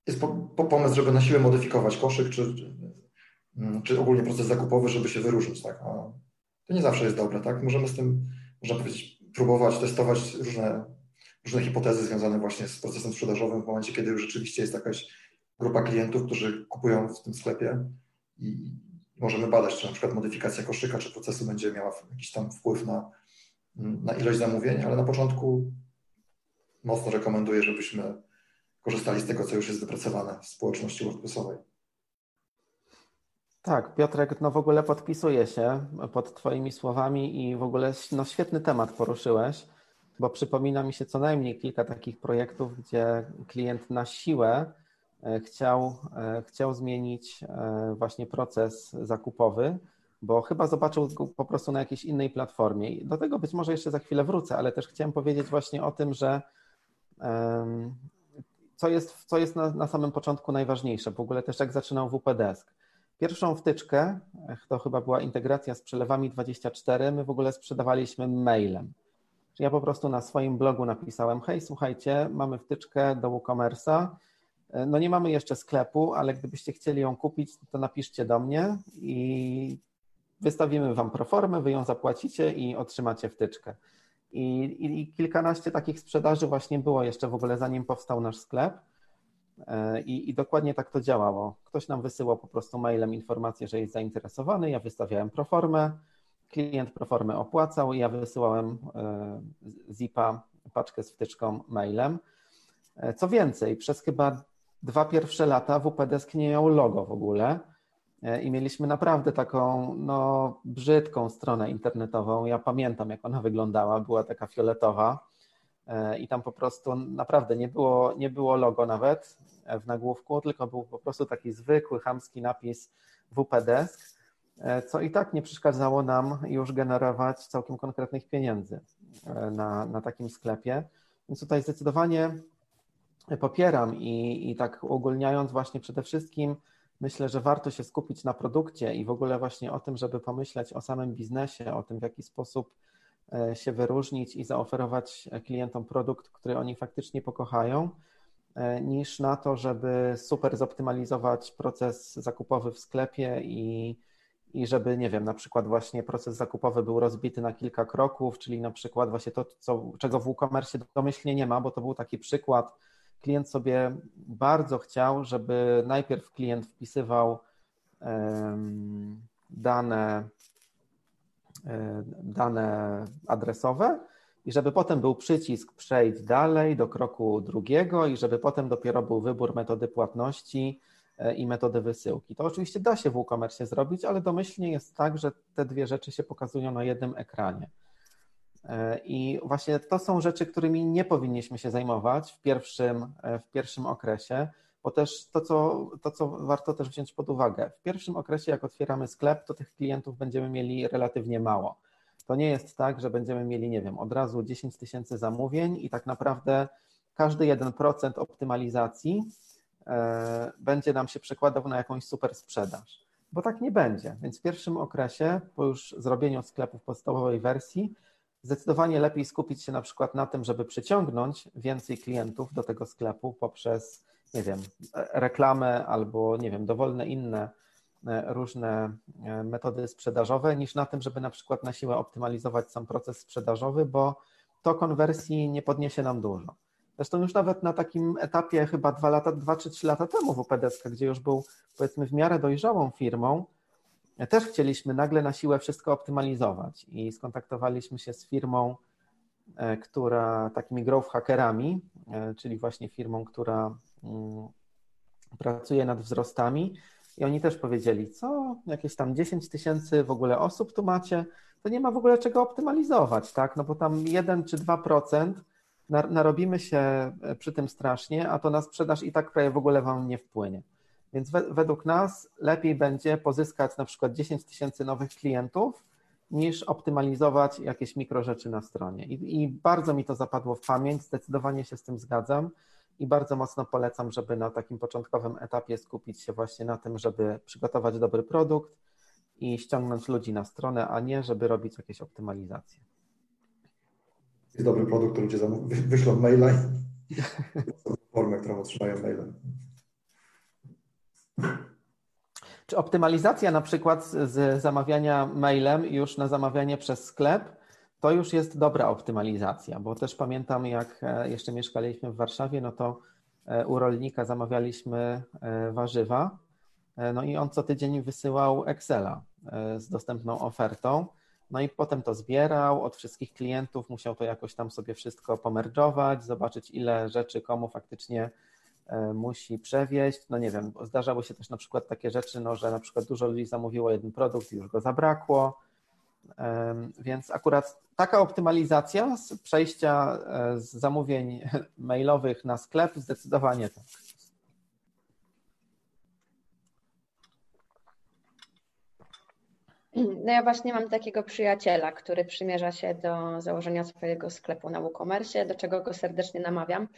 jest po, po pomysł, żeby na siłę modyfikować koszyk, czy, czy ogólnie proces zakupowy, żeby się wyróżnić. Tak? A to nie zawsze jest dobre. Tak? Możemy z tym, można powiedzieć, próbować, testować różne, różne hipotezy związane właśnie z procesem sprzedażowym w momencie, kiedy już rzeczywiście jest jakaś grupa klientów, którzy kupują w tym sklepie i możemy badać, czy na przykład modyfikacja koszyka czy procesu będzie miała jakiś tam wpływ na, na ilość zamówień, ale na początku mocno rekomenduję, żebyśmy korzystali z tego, co już jest wypracowane w społeczności WordPressowej. Tak, Piotrek, no w ogóle podpisuję się pod Twoimi słowami i w ogóle no, świetny temat poruszyłeś, bo przypomina mi się co najmniej kilka takich projektów, gdzie klient na siłę E, chciał, e, chciał zmienić e, właśnie proces zakupowy, bo chyba zobaczył go po prostu na jakiejś innej platformie. do tego być może jeszcze za chwilę wrócę, ale też chciałem powiedzieć właśnie o tym, że co jest, co jest na, na samym początku najważniejsze, w ogóle też jak zaczynał WP Desk. Pierwszą wtyczkę, to chyba była integracja z przelewami 24, my w ogóle sprzedawaliśmy mailem. Ja po prostu na swoim blogu napisałem, hej, słuchajcie, mamy wtyczkę do WooCommerce'a, no nie mamy jeszcze sklepu, ale gdybyście chcieli ją kupić, to napiszcie do mnie i wystawimy Wam proformę, Wy ją zapłacicie i otrzymacie wtyczkę. I, i, I, kilkanaście takich sprzedaży właśnie było jeszcze w ogóle zanim powstał nasz sklep. E, I, I, dokładnie tak to działało. Ktoś nam wysyłał po prostu mailem informację, że jest zainteresowany, ja wystawiałem proformę, klient proformę opłacał ja wysyłałem e, zipa, paczkę z wtyczką mailem. E, co więcej, przez chyba dwa pierwsze lata WPDesk nie miał logo w ogóle i mieliśmy naprawdę taką no, brzydką stronę internetową. Ja pamiętam, jak ona wyglądała, była taka fioletowa. i tam po prostu naprawdę nie było, nie było logo nawet w nagłówku, tylko był po prostu taki zwykły, chamski napis WP Desk, co i tak nie przeszkadzało nam już generować całkiem konkretnych pieniędzy na, na takim sklepie. Więc tutaj zdecydowanie popieram i, i tak ogólniając właśnie przede wszystkim myślę, że warto się skupić na produkcie i w ogóle właśnie o tym, żeby pomyśleć o samym biznesie, o tym, w jaki sposób e, się wyróżnić i zaoferować klientom produkt, który oni faktycznie pokochają, e, niż na to, żeby super zoptymalizować proces zakupowy w sklepie i, i żeby, nie wiem, na przykład właśnie proces zakupowy był rozbity na kilka kroków, czyli na przykład właśnie to, co, czego w e-commerce domyślnie nie ma, bo to był taki przykład, klient sobie bardzo chciał, żeby najpierw klient wpisywał dane, e, dane adresowe i żeby potem był przycisk przejdź dalej do kroku drugiego i żeby potem dopiero był wybór metody płatności e, i metody wysyłki. To oczywiście da się w e-commerce zrobić, ale domyślnie jest tak, że te dwie rzeczy się pokazują na jednym ekranie. E, I właśnie to są rzeczy, którymi nie powinniśmy się zajmować w pierwszym, e, w pierwszym okresie, bo też to co, to, co warto też wziąć pod uwagę, w pierwszym okresie, jak otwieramy sklep, to tych klientów będziemy mieli relatywnie mało. To nie jest tak, że będziemy mieli, nie wiem, od razu 10 tysięcy zamówień i tak naprawdę każdy 1% optymalizacji e, będzie nam się przekładał na jakąś super sprzedaż, bo tak nie będzie. Więc w pierwszym okresie, po już zrobieniu sklepu w podstawowej wersji, zdecydowanie lepiej skupić się na przykład na tym, żeby przyciągnąć więcej klientów do tego sklepu poprzez, nie wiem, reklamę albo, nie wiem, dowolne inne e, różne e, metody sprzedażowe, niż na tym, żeby na przykład na siłę optymalizować sam proces sprzedażowy, bo to konwersji nie podniesie nam dużo. Zresztą już nawet na takim etapie chyba dwa lata, dwa czy trzy lata temu w UPDSK, gdzie już był powiedzmy w miarę dojrzałą firmą, też chcieliśmy nagle na siłę wszystko optymalizować i skontaktowaliśmy się z firmą, e, która takimi growth hackerami, e, czyli właśnie firmą, która mm, pracuje nad wzrostami. I oni też powiedzieli, co jakieś tam 10 tysięcy w ogóle osób tu macie, to nie ma w ogóle czego optymalizować, tak, no bo tam 1 czy 2% narobimy się e, przy tym strasznie, a to na sprzedaż i tak prawie w ogóle wam nie wpłynie. Więc według nas lepiej będzie pozyskać na przykład 10 tysięcy nowych klientów, niż optymalizować jakieś mikrorzeczy na stronie. I, I, bardzo mi to zapadło w pamięć, zdecydowanie się z tym zgadzam i bardzo mocno polecam, żeby na takim początkowym etapie skupić się właśnie na tym, żeby przygotować dobry produkt i ściągnąć ludzi na stronę, a nie żeby robić jakieś optymalizacje. Jest dobry produkt, ludzie wyślą maila i formę, którą otrzymają mailem. Czy optymalizacja na przykład z zamawiania mailem już na zamawianie przez sklep, to już jest dobra optymalizacja, bo też pamiętam, jak e, jeszcze mieszkaliśmy w Warszawie, no to e, u rolnika zamawialiśmy e, warzywa, no i on co tydzień wysyłał Excela z dostępną ofertą, no i potem to zbierał od wszystkich klientów, musiał to jakoś tam sobie wszystko pomerdżować, zobaczyć ile rzeczy komu faktycznie musi przewieźć. No nie wiem, zdarzały się też na przykład takie rzeczy, no, że na przykład dużo ludzi zamówiło jeden produkt i już go zabrakło. Więc akurat taka optymalizacja z przejścia e, z zamówień mailowych na sklep zdecydowanie tak. No ja właśnie mam takiego przyjaciela, który przymierza się do założenia swojego sklepu na WooCommerce, do czego go serdecznie namawiam.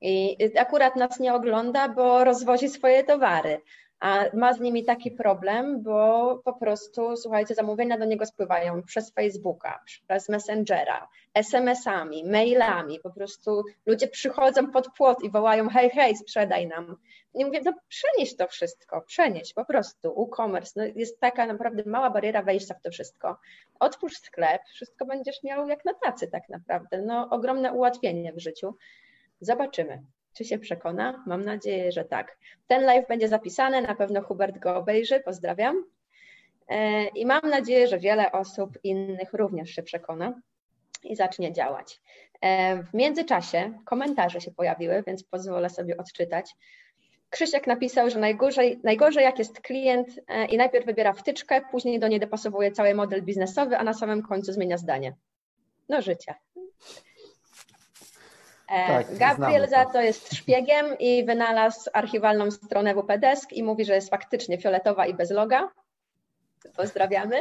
I akurat nas nie ogląda, bo rozwozi swoje towary. A ma z nimi taki problem, bo po prostu, słuchajcie, zamówienia do niego spływają przez Facebooka, przez Messengera, SMS-ami, mailami. Po prostu ludzie przychodzą pod płot i wołają: hej, hej, sprzedaj nam. I mówię: no przenieś to wszystko, przenieś po prostu. E-commerce no, jest taka naprawdę mała bariera wejścia w to wszystko. Otwórz sklep, wszystko będziesz miał jak na tacy, tak naprawdę. No, ogromne ułatwienie w życiu. Zobaczymy, czy się przekona. Mam nadzieję, że tak. Ten live będzie zapisany, na pewno Hubert go obejrzy. Pozdrawiam. E, I mam nadzieję, że wiele osób innych również się przekona i zacznie działać. E, w międzyczasie komentarze się pojawiły, więc pozwolę sobie odczytać. Krzysiek napisał, że najgorzej, najgorzej jak jest klient e, i najpierw wybiera wtyczkę, później do niej dopasowuje cały model biznesowy, a na samym końcu zmienia zdanie. No życie. E, tak, Gabriel za to jest szpiegiem i wynalazł archiwalną stronę WPDesk i mówi, że jest faktycznie fioletowa i bez loga. Pozdrawiamy.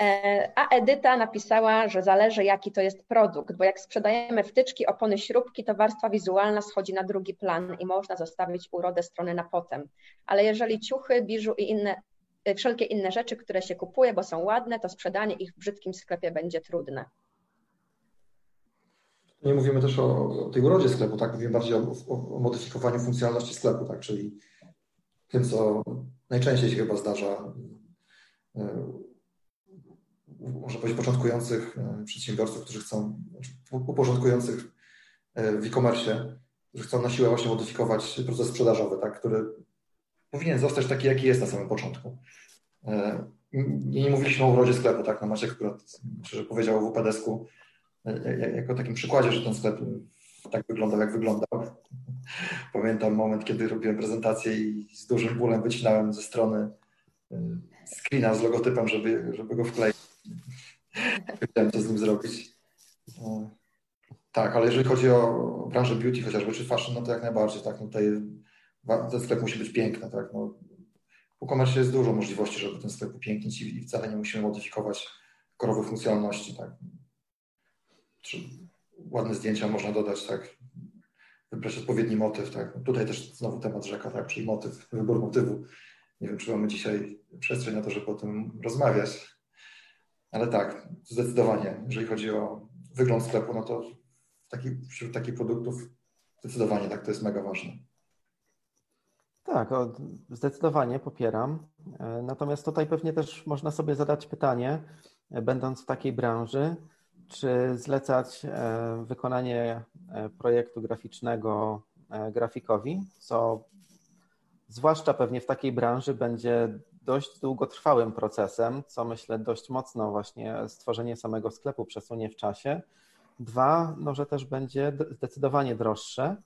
E, a Edyta napisała, że zależy jaki to jest produkt, bo jak sprzedajemy wtyczki, opony, śrubki, to warstwa wizualna schodzi na drugi plan i można zostawić urodę strony na potem. Ale jeżeli ciuchy, biżu i inne, e, wszelkie inne rzeczy, które się kupuje, bo są ładne, to sprzedanie ich w brzydkim sklepie będzie trudne. Nie mówimy też o, o tej urodzie sklepu, tak? Mówimy bardziej o, o, o modyfikowaniu funkcjonalności sklepu, tak? Czyli tym, co najczęściej się chyba zdarza e, może powiedzieć, początkujących e, przedsiębiorców, którzy chcą, znaczy uporządkujących e, w e-commerce, którzy chcą na siłę właśnie modyfikować proces sprzedażowy, tak, który powinien zostać taki, jaki jest na samym początku. Nie, nie mówiliśmy o urodzie sklepu, tak, no Maciek akurat, że powiedział o WPDS-ku, jako takim przykładzie, że ten sklep tak wyglądał, jak wyglądał. Pamiętam moment, kiedy robiłem prezentację i z dużym bólem wycinałem ze strony screena z logotypem, żeby, żeby go wkleić. Wiedziałem, co z nim zrobić. No. Tak, ale jeżeli chodzi o branżę beauty chociażby, czy fashion, no to jak najbardziej, tak, no tutaj ten sklep musi być piękny, tak, no. W e-commerce jest dużo możliwości, żeby ten sklep upięknić i wcale nie musimy modyfikować korowych funkcjonalności, tak. Ładne zdjęcia można dodać, tak, wybrać odpowiedni motyw, tak. Tutaj też znowu temat rzeka, tak, czyli motyw, wybór motywu. Nie wiem, czy mamy dzisiaj przestrzeń na to, żeby o tym rozmawiać, ale tak, zdecydowanie, jeżeli chodzi o wygląd sklepu, no to taki, wśród takich produktów zdecydowanie tak, to jest mega ważne. Tak, zdecydowanie popieram. E, natomiast tutaj pewnie też można sobie zadać pytanie, e, będąc w takiej branży, czy zlecać e, wykonanie projektu graficznego grafikowi, co zwłaszcza pewnie w takiej branży będzie dość długotrwałym procesem, co myślę dość mocno właśnie stworzenie samego sklepu przesunie w czasie. Dwa, no, że też będzie zdecydowanie droższe.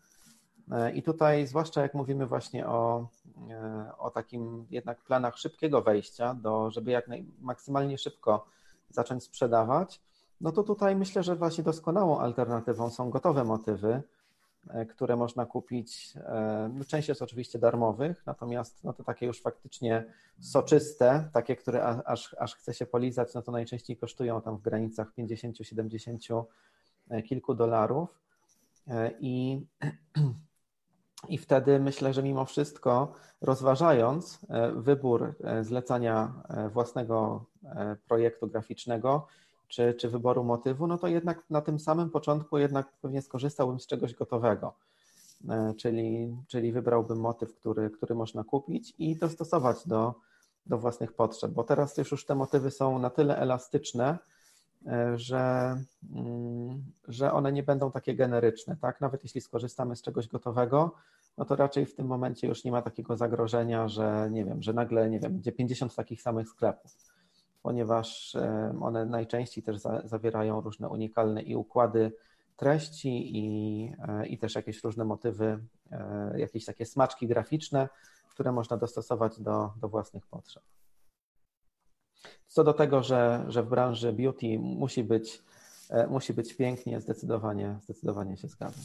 E, I tutaj, zwłaszcza jak mówimy właśnie o, e, o takim jednak planach szybkiego wejścia, do, żeby jak naj, maksymalnie szybko zacząć sprzedawać, no to tutaj myślę, że właśnie doskonałą alternatywą są gotowe motywy, E, które można kupić. E, no, część jest oczywiście darmowych, natomiast no to takie już faktycznie soczyste, takie, które aż, aż chce się polizać, no to najczęściej kosztują tam w granicach 50-70 e, kilku dolarów. I, I wtedy myślę, że mimo wszystko, rozważając wybór zlecania własnego projektu graficznego, czy, czy wyboru motywu, no to jednak na tym samym początku jednak pewnie skorzystałbym z czegoś gotowego. E, czyli, czyli wybrałbym motyw, który, który można kupić i dostosować do, do własnych potrzeb, bo teraz już, już te motywy są na tyle elastyczne, e, że, mm, że one nie będą takie generyczne, tak? Nawet jeśli skorzystamy z czegoś gotowego, no to raczej w tym momencie już nie ma takiego zagrożenia, że nie wiem, że nagle, nie wiem, będzie 50 takich samych sklepów ponieważ one najczęściej też zawierają różne unikalne i układy treści i, e, i też jakieś różne motywy, e, jakieś takie smaczki graficzne, które można dostosować do, do własnych potrzeb. Co do tego, że, że w branży beauty musi być, e, musi być pięknie, zdecydowanie, zdecydowanie się zgadzam.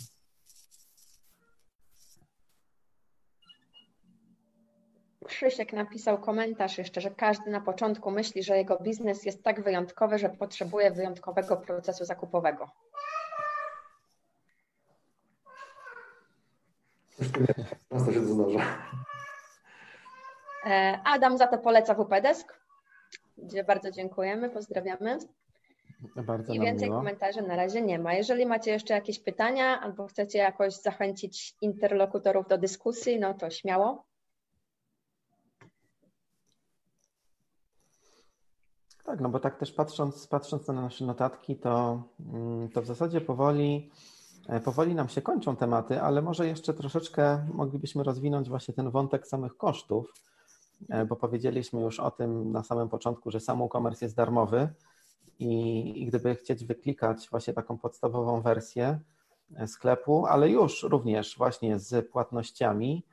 Krzysiek napisał komentarz jeszcze, że każdy na początku myśli, że jego biznes jest tak wyjątkowy, że potrzebuje wyjątkowego procesu zakupowego. Często się to zdarza. E, Adam za to poleca WPDesk, gdzie bardzo dziękujemy, pozdrawiamy. Bardzo I więcej miło. komentarzy na razie nie ma. Jeżeli macie jeszcze jakieś pytania albo chcecie jakoś zachęcić interlokutorów do dyskusji, no to śmiało. Tak, no bo tak też patrząc, patrząc na nasze notatki, to, mm, to w zasadzie powoli, e, powoli nam się kończą tematy, ale może jeszcze troszeczkę moglibyśmy rozwinąć właśnie ten wątek samych kosztów, e, bo powiedzieliśmy już o tym na samym początku, że sam e-commerce jest darmowy i, i gdyby chcieć wyklikać właśnie taką podstawową wersję e, sklepu, ale już również właśnie z płatnościami,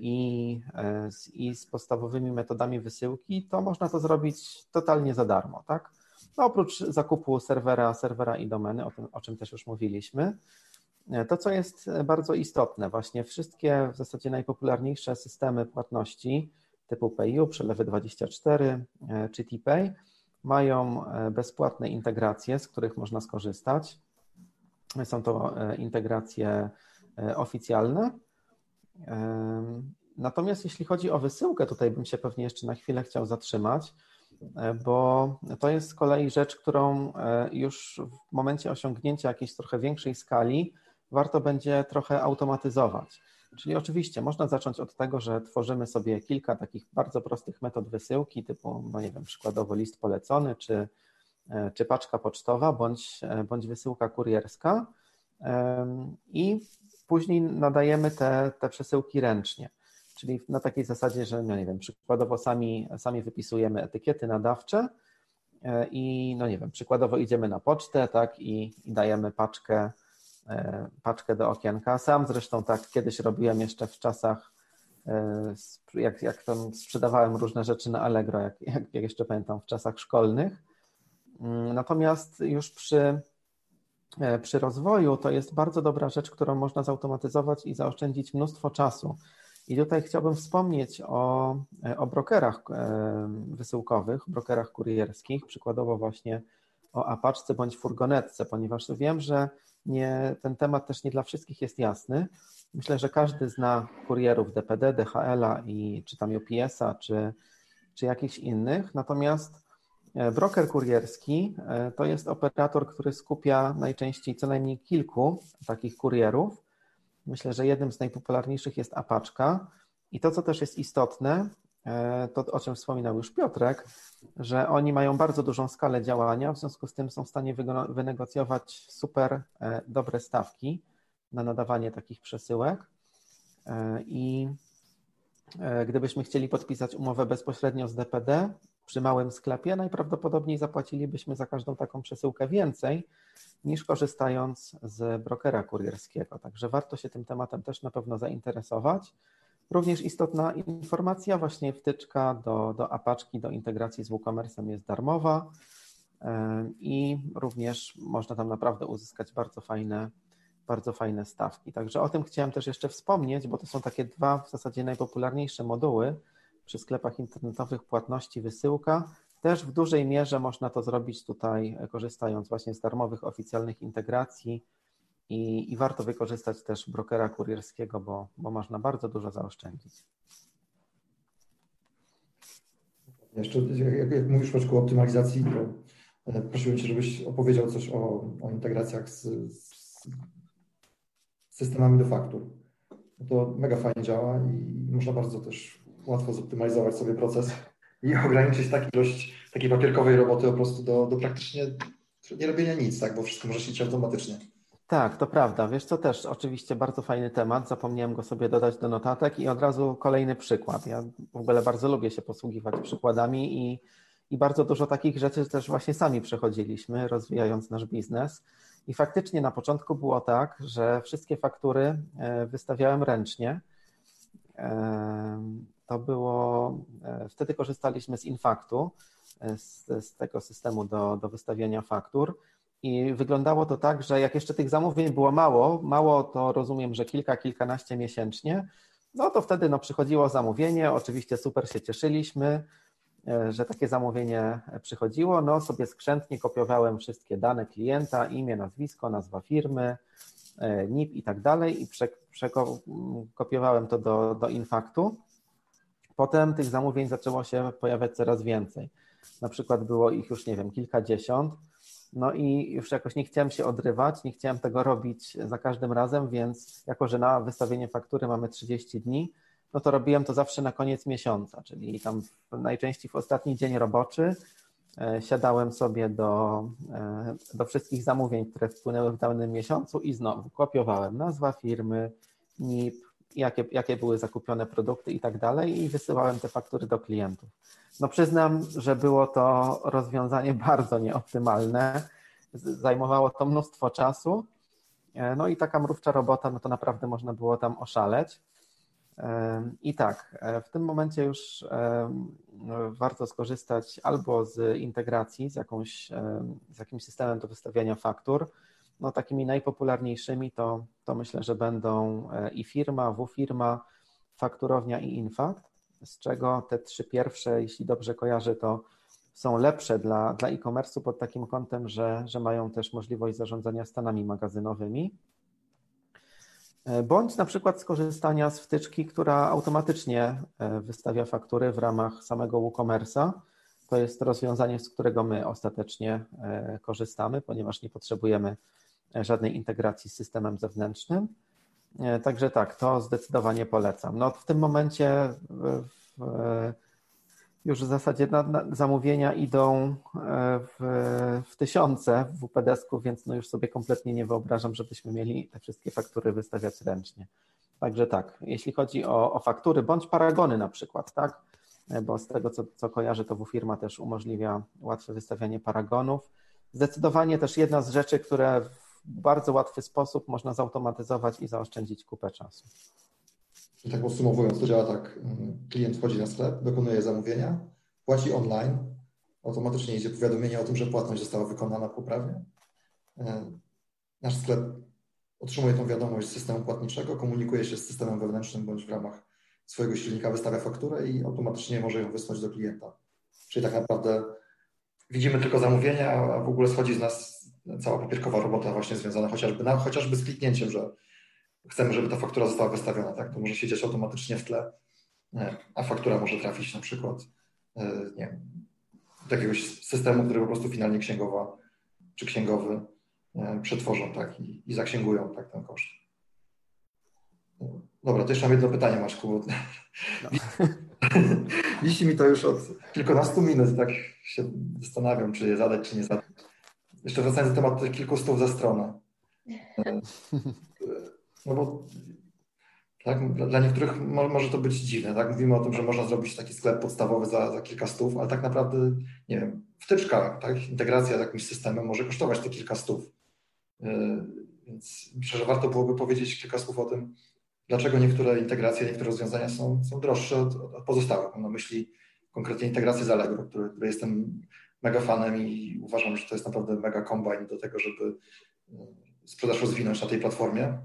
i, e, i z podstawowymi metodami wysyłki, to można to zrobić totalnie za darmo, tak? no oprócz zakupu serwera, serwera i domeny, o, tym, o czym też już mówiliśmy. To, co jest bardzo istotne, właśnie wszystkie w zasadzie najpopularniejsze systemy płatności typu PayU, Przelewy24 czy TPay mają bezpłatne integracje, z których można skorzystać. Są to integracje oficjalne. Natomiast jeśli chodzi o wysyłkę, tutaj bym się pewnie jeszcze na chwilę chciał zatrzymać, e, bo to jest z kolei rzecz, którą e, już w momencie osiągnięcia jakiejś trochę większej skali warto będzie trochę automatyzować. Czyli oczywiście można zacząć od tego, że tworzymy sobie kilka takich bardzo prostych metod wysyłki, typu, no nie wiem, przykładowo list polecony, czy, e, czy paczka pocztowa, bądź, bądź wysyłka kurierska. I później nadajemy te, te przesyłki ręcznie. Czyli na takiej zasadzie, że no nie wiem, przykładowo sami, sami wypisujemy etykiety nadawcze e, i no nie wiem, przykładowo idziemy na pocztę, tak, i, i dajemy paczkę, e, paczkę do okienka. Sam zresztą tak kiedyś robiłem jeszcze w czasach, e, jak, jak tam sprzedawałem różne rzeczy na Allegro, jak, jak, jak jeszcze pamiętam, w czasach szkolnych. Mm, natomiast już przy, przy rozwoju to jest bardzo dobra rzecz, którą można zautomatyzować i zaoszczędzić mnóstwo czasu. I tutaj chciałbym wspomnieć o, o brokerach e, wysyłkowych, brokerach kurierskich, przykładowo właśnie o apaczce bądź furgonetce, ponieważ wiem, że nie, ten temat też nie dla wszystkich jest jasny. Myślę, że każdy zna kurierów DPD, DHL-a i czy tam UPS-a, czy, czy jakichś innych. Natomiast e, broker kurierski e, to jest operator, który skupia najczęściej co najmniej kilku takich kurierów Myślę, że jednym z najpopularniejszych jest Apaczka. I to, co też jest istotne, e, to o czym wspominał już Piotrek, że oni mają bardzo dużą skalę działania, w związku z tym są w stanie wynegocjować super e, dobre stawki na nadawanie takich przesyłek. E, I gdybyśmy chcieli podpisać umowę bezpośrednio z DPD przy małym sklepie, najprawdopodobniej zapłacilibyśmy za każdą taką przesyłkę więcej, niż korzystając z brokera kurierskiego. Także warto się tym tematem też na pewno zainteresować. Również istotna informacja, właśnie wtyczka do, do apaczki, do integracji z WooCommerce jest darmowa i również można tam naprawdę uzyskać bardzo fajne, bardzo fajne stawki. Także o tym chciałem też jeszcze wspomnieć, bo to są takie dwa w zasadzie najpopularniejsze moduły przy sklepach internetowych płatności wysyłka też w dużej mierze można to zrobić tutaj, korzystając właśnie z darmowych oficjalnych integracji i, i warto wykorzystać też brokera kurierskiego, bo, bo można bardzo dużo zaoszczędzić. Jeszcze, jak, jak mówisz o optymalizacji, to e, prosiłem Cię, żebyś opowiedział coś o, o integracjach z, z systemami do faktur. To mega fajnie działa i można bardzo też łatwo zoptymalizować sobie proces i ograniczyć taką ilość takiej papierkowej roboty po prostu do, do praktycznie nie robienia nic, tak, bo wszystko może się dziać automatycznie. Tak, to prawda. Wiesz co też, oczywiście bardzo fajny temat, zapomniałem go sobie dodać do notatek i od razu kolejny przykład. Ja w ogóle bardzo lubię się posługiwać przykładami i, i bardzo dużo takich rzeczy też właśnie sami przechodziliśmy, rozwijając nasz biznes. I faktycznie na początku było tak, że wszystkie faktury e, wystawiałem ręcznie to było, e, wtedy korzystaliśmy z Infaktu, e, z, z tego systemu do, do wystawiania faktur. I wyglądało to tak, że jak jeszcze tych zamówień było mało, mało to rozumiem, że kilka, kilkanaście miesięcznie, no to wtedy no, przychodziło zamówienie, oczywiście super się cieszyliśmy, e, że takie zamówienie przychodziło, no sobie skrzętnie kopiowałem wszystkie dane klienta, imię, nazwisko, nazwa firmy, NIP i tak dalej i przekopiowałem to do, do Infaktu Potem tych zamówień zaczęło się pojawiać coraz więcej. Na przykład było ich już, nie wiem, kilkadziesiąt. No i już jakoś nie chciałem się odrywać, nie chciałem tego robić za każdym razem, więc jako, że na wystawienie faktury mamy 30 dni, no to robiłem to zawsze na koniec miesiąca, czyli tam najczęściej w ostatni dzień roboczy e, siadałem sobie do, e, do wszystkich zamówień, które wpłynęły w danym miesiącu i znowu kopiowałem nazwa firmy, NIP, jakie, jakie były zakupione produkty i tak dalej i wysyłałem te faktury do klientów. No przyznam, że było to rozwiązanie bardzo nieoptymalne, zajmowało to mnóstwo czasu, e, no i taka mrówcza robota, no to naprawdę można było tam oszaleć. E, I tak, e, w tym momencie już warto skorzystać albo z integracji z, jakąś, z jakimś systemem do wystawiania faktur. No, takimi najpopularniejszymi to, to myślę, że będą i firma, W-firma, fakturownia i Infakt, z czego te trzy pierwsze, jeśli dobrze kojarzę, to są lepsze dla, dla e-commerce'u pod takim kątem, że, że mają też możliwość zarządzania stanami magazynowymi. E, bądź na przykład skorzystania z wtyczki, która automatycznie e, wystawia faktury w ramach samego WooCommerce'a. To jest rozwiązanie, z którego my ostatecznie e, korzystamy, ponieważ nie potrzebujemy żadnej integracji z systemem zewnętrznym. Także tak, to zdecydowanie polecam. No w tym momencie w, w, już w zasadzie na, na zamówienia idą w, w tysiące w WPDS-ku, więc no już sobie kompletnie nie wyobrażam, żebyśmy mieli te wszystkie faktury wystawiać ręcznie. Także tak, jeśli chodzi o, o faktury, bądź paragony na przykład, tak, bo z tego co, co kojarzę, to WFirma też umożliwia łatwe wystawianie paragonów. Zdecydowanie też jedna z rzeczy, które w bardzo łatwy sposób można zautomatyzować i zaoszczędzić kupę czasu. Tak podsumowując, to działa tak. Klient wchodzi na sklep, dokonuje zamówienia, płaci online, automatycznie idzie powiadomienie o tym, że płatność została wykonana poprawnie. E, nasz sklep otrzymuje tą wiadomość z systemu płatniczego, komunikuje się z systemem wewnętrznym bądź w ramach swojego silnika wystawia fakturę i automatycznie może ją wysłać do klienta. Czyli tak naprawdę widzimy tylko zamówienia, a w ogóle schodzi z nas cała papierkowa robota właśnie związana chociażby, na, chociażby z kliknięciem, że chcemy, żeby ta faktura została wystawiona, tak? To może się dziać automatycznie w tle, a faktura może trafić na przykład e, nie wiem, do jakiegoś systemu, który po prostu finalnie księgowa czy księgowy e, przetworzą tak? I, i zaksięgują tak, ten koszt. Dobra, to jeszcze mam jedno pytanie, Maćku. No. Wisi mi to już od kilkunastu minut, tak się zastanawiam, czy je zadać, czy nie zadać. Jeszcze wracając do tematu kilku stów za stronę. No bo tak, dla niektórych może to być dziwne. Tak? Mówimy o tym, że można zrobić taki sklep podstawowy za, za kilka stów, ale tak naprawdę, nie wiem, wtyczka, tak? integracja z jakimś systemem może kosztować te kilka stów. Yy, więc myślę, że warto byłoby powiedzieć kilka słów o tym, dlaczego niektóre integracje, niektóre rozwiązania są, są droższe od, od pozostałych. Mam na myśli konkretnie integrację z Allegro, który, który jestem mega fanem i uważam, że to jest naprawdę mega kombajn do tego, żeby yy, sprzedaż rozwinąć na tej platformie.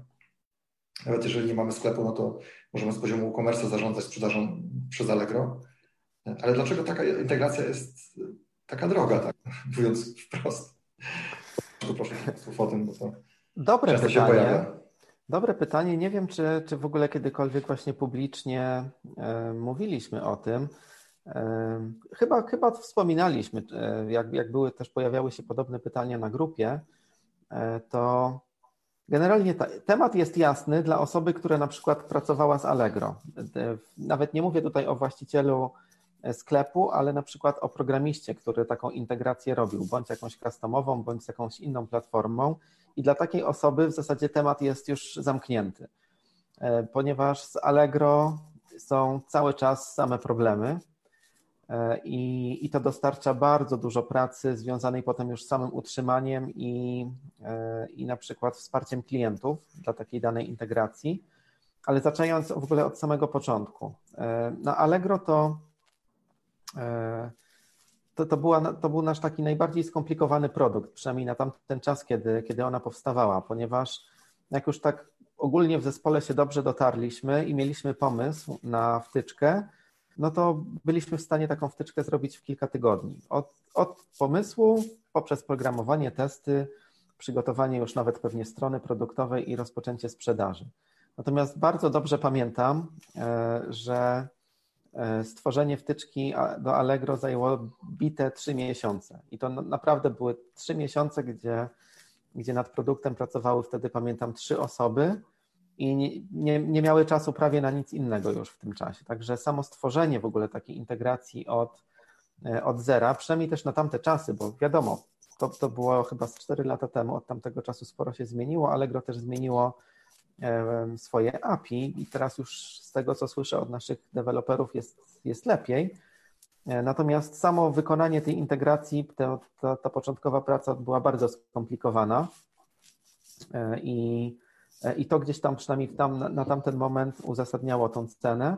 Nawet jeżeli nie mamy sklepu, no to możemy z poziomu e-commerce zarządzać sprzedażą przez Allegro. Ale dlaczego taka integracja jest taka droga, tak mówiąc wprost? Proszę słów o tym, bo to Dobre pytanie. się pojawia. Dobre pytanie. Nie wiem, czy, czy w ogóle kiedykolwiek właśnie publicznie e, mówiliśmy o tym. E, chyba, chyba wspominaliśmy, e, jak, jak były też pojawiały się podobne pytania na grupie, e, to Generalnie ta, temat jest jasny dla osoby, która na przykład pracowała z Allegro. Nawet nie mówię tutaj o właścicielu e, sklepu, ale na przykład o programiście, który taką integrację robił, bądź jakąś customową, bądź z jakąś inną platformą. I dla takiej osoby w zasadzie temat jest już zamknięty, e, ponieważ z Allegro są cały czas same problemy. E, I, I to dostarcza bardzo dużo pracy związanej potem już z samym utrzymaniem i, e, i na przykład wsparciem klientów dla takiej danej integracji. Ale zaczynając w ogóle od samego początku. E, na Allegro to, to, to, była, to był nasz taki najbardziej skomplikowany produkt, przynajmniej na tamten czas, kiedy, kiedy ona powstawała, ponieważ jak już tak ogólnie w zespole się dobrze dotarliśmy i mieliśmy pomysł na wtyczkę, no to byliśmy w stanie taką wtyczkę zrobić w kilka tygodni. Od, od pomysłu, poprzez programowanie, testy, przygotowanie już nawet pewnie strony produktowej i rozpoczęcie sprzedaży. Natomiast bardzo dobrze pamiętam, e, że e, stworzenie wtyczki do Allegro zajęło bite trzy miesiące. I to naprawdę były trzy miesiące, gdzie, gdzie nad produktem pracowały wtedy, pamiętam, trzy osoby i nie, nie, miały czasu prawie na nic innego już w tym czasie. Także samo stworzenie w ogóle takiej integracji od, e, od zera, przynajmniej też na tamte czasy, bo wiadomo, to, to było chyba z 4 lata temu, od tamtego czasu sporo się zmieniło, Allegro też zmieniło swoje API i teraz już z tego, co słyszę od naszych deweloperów jest, jest lepiej. E, natomiast samo wykonanie tej integracji, ta, ta, ta początkowa praca była bardzo skomplikowana e, i i to gdzieś tam przynajmniej tam, na tamten moment uzasadniało tą cenę.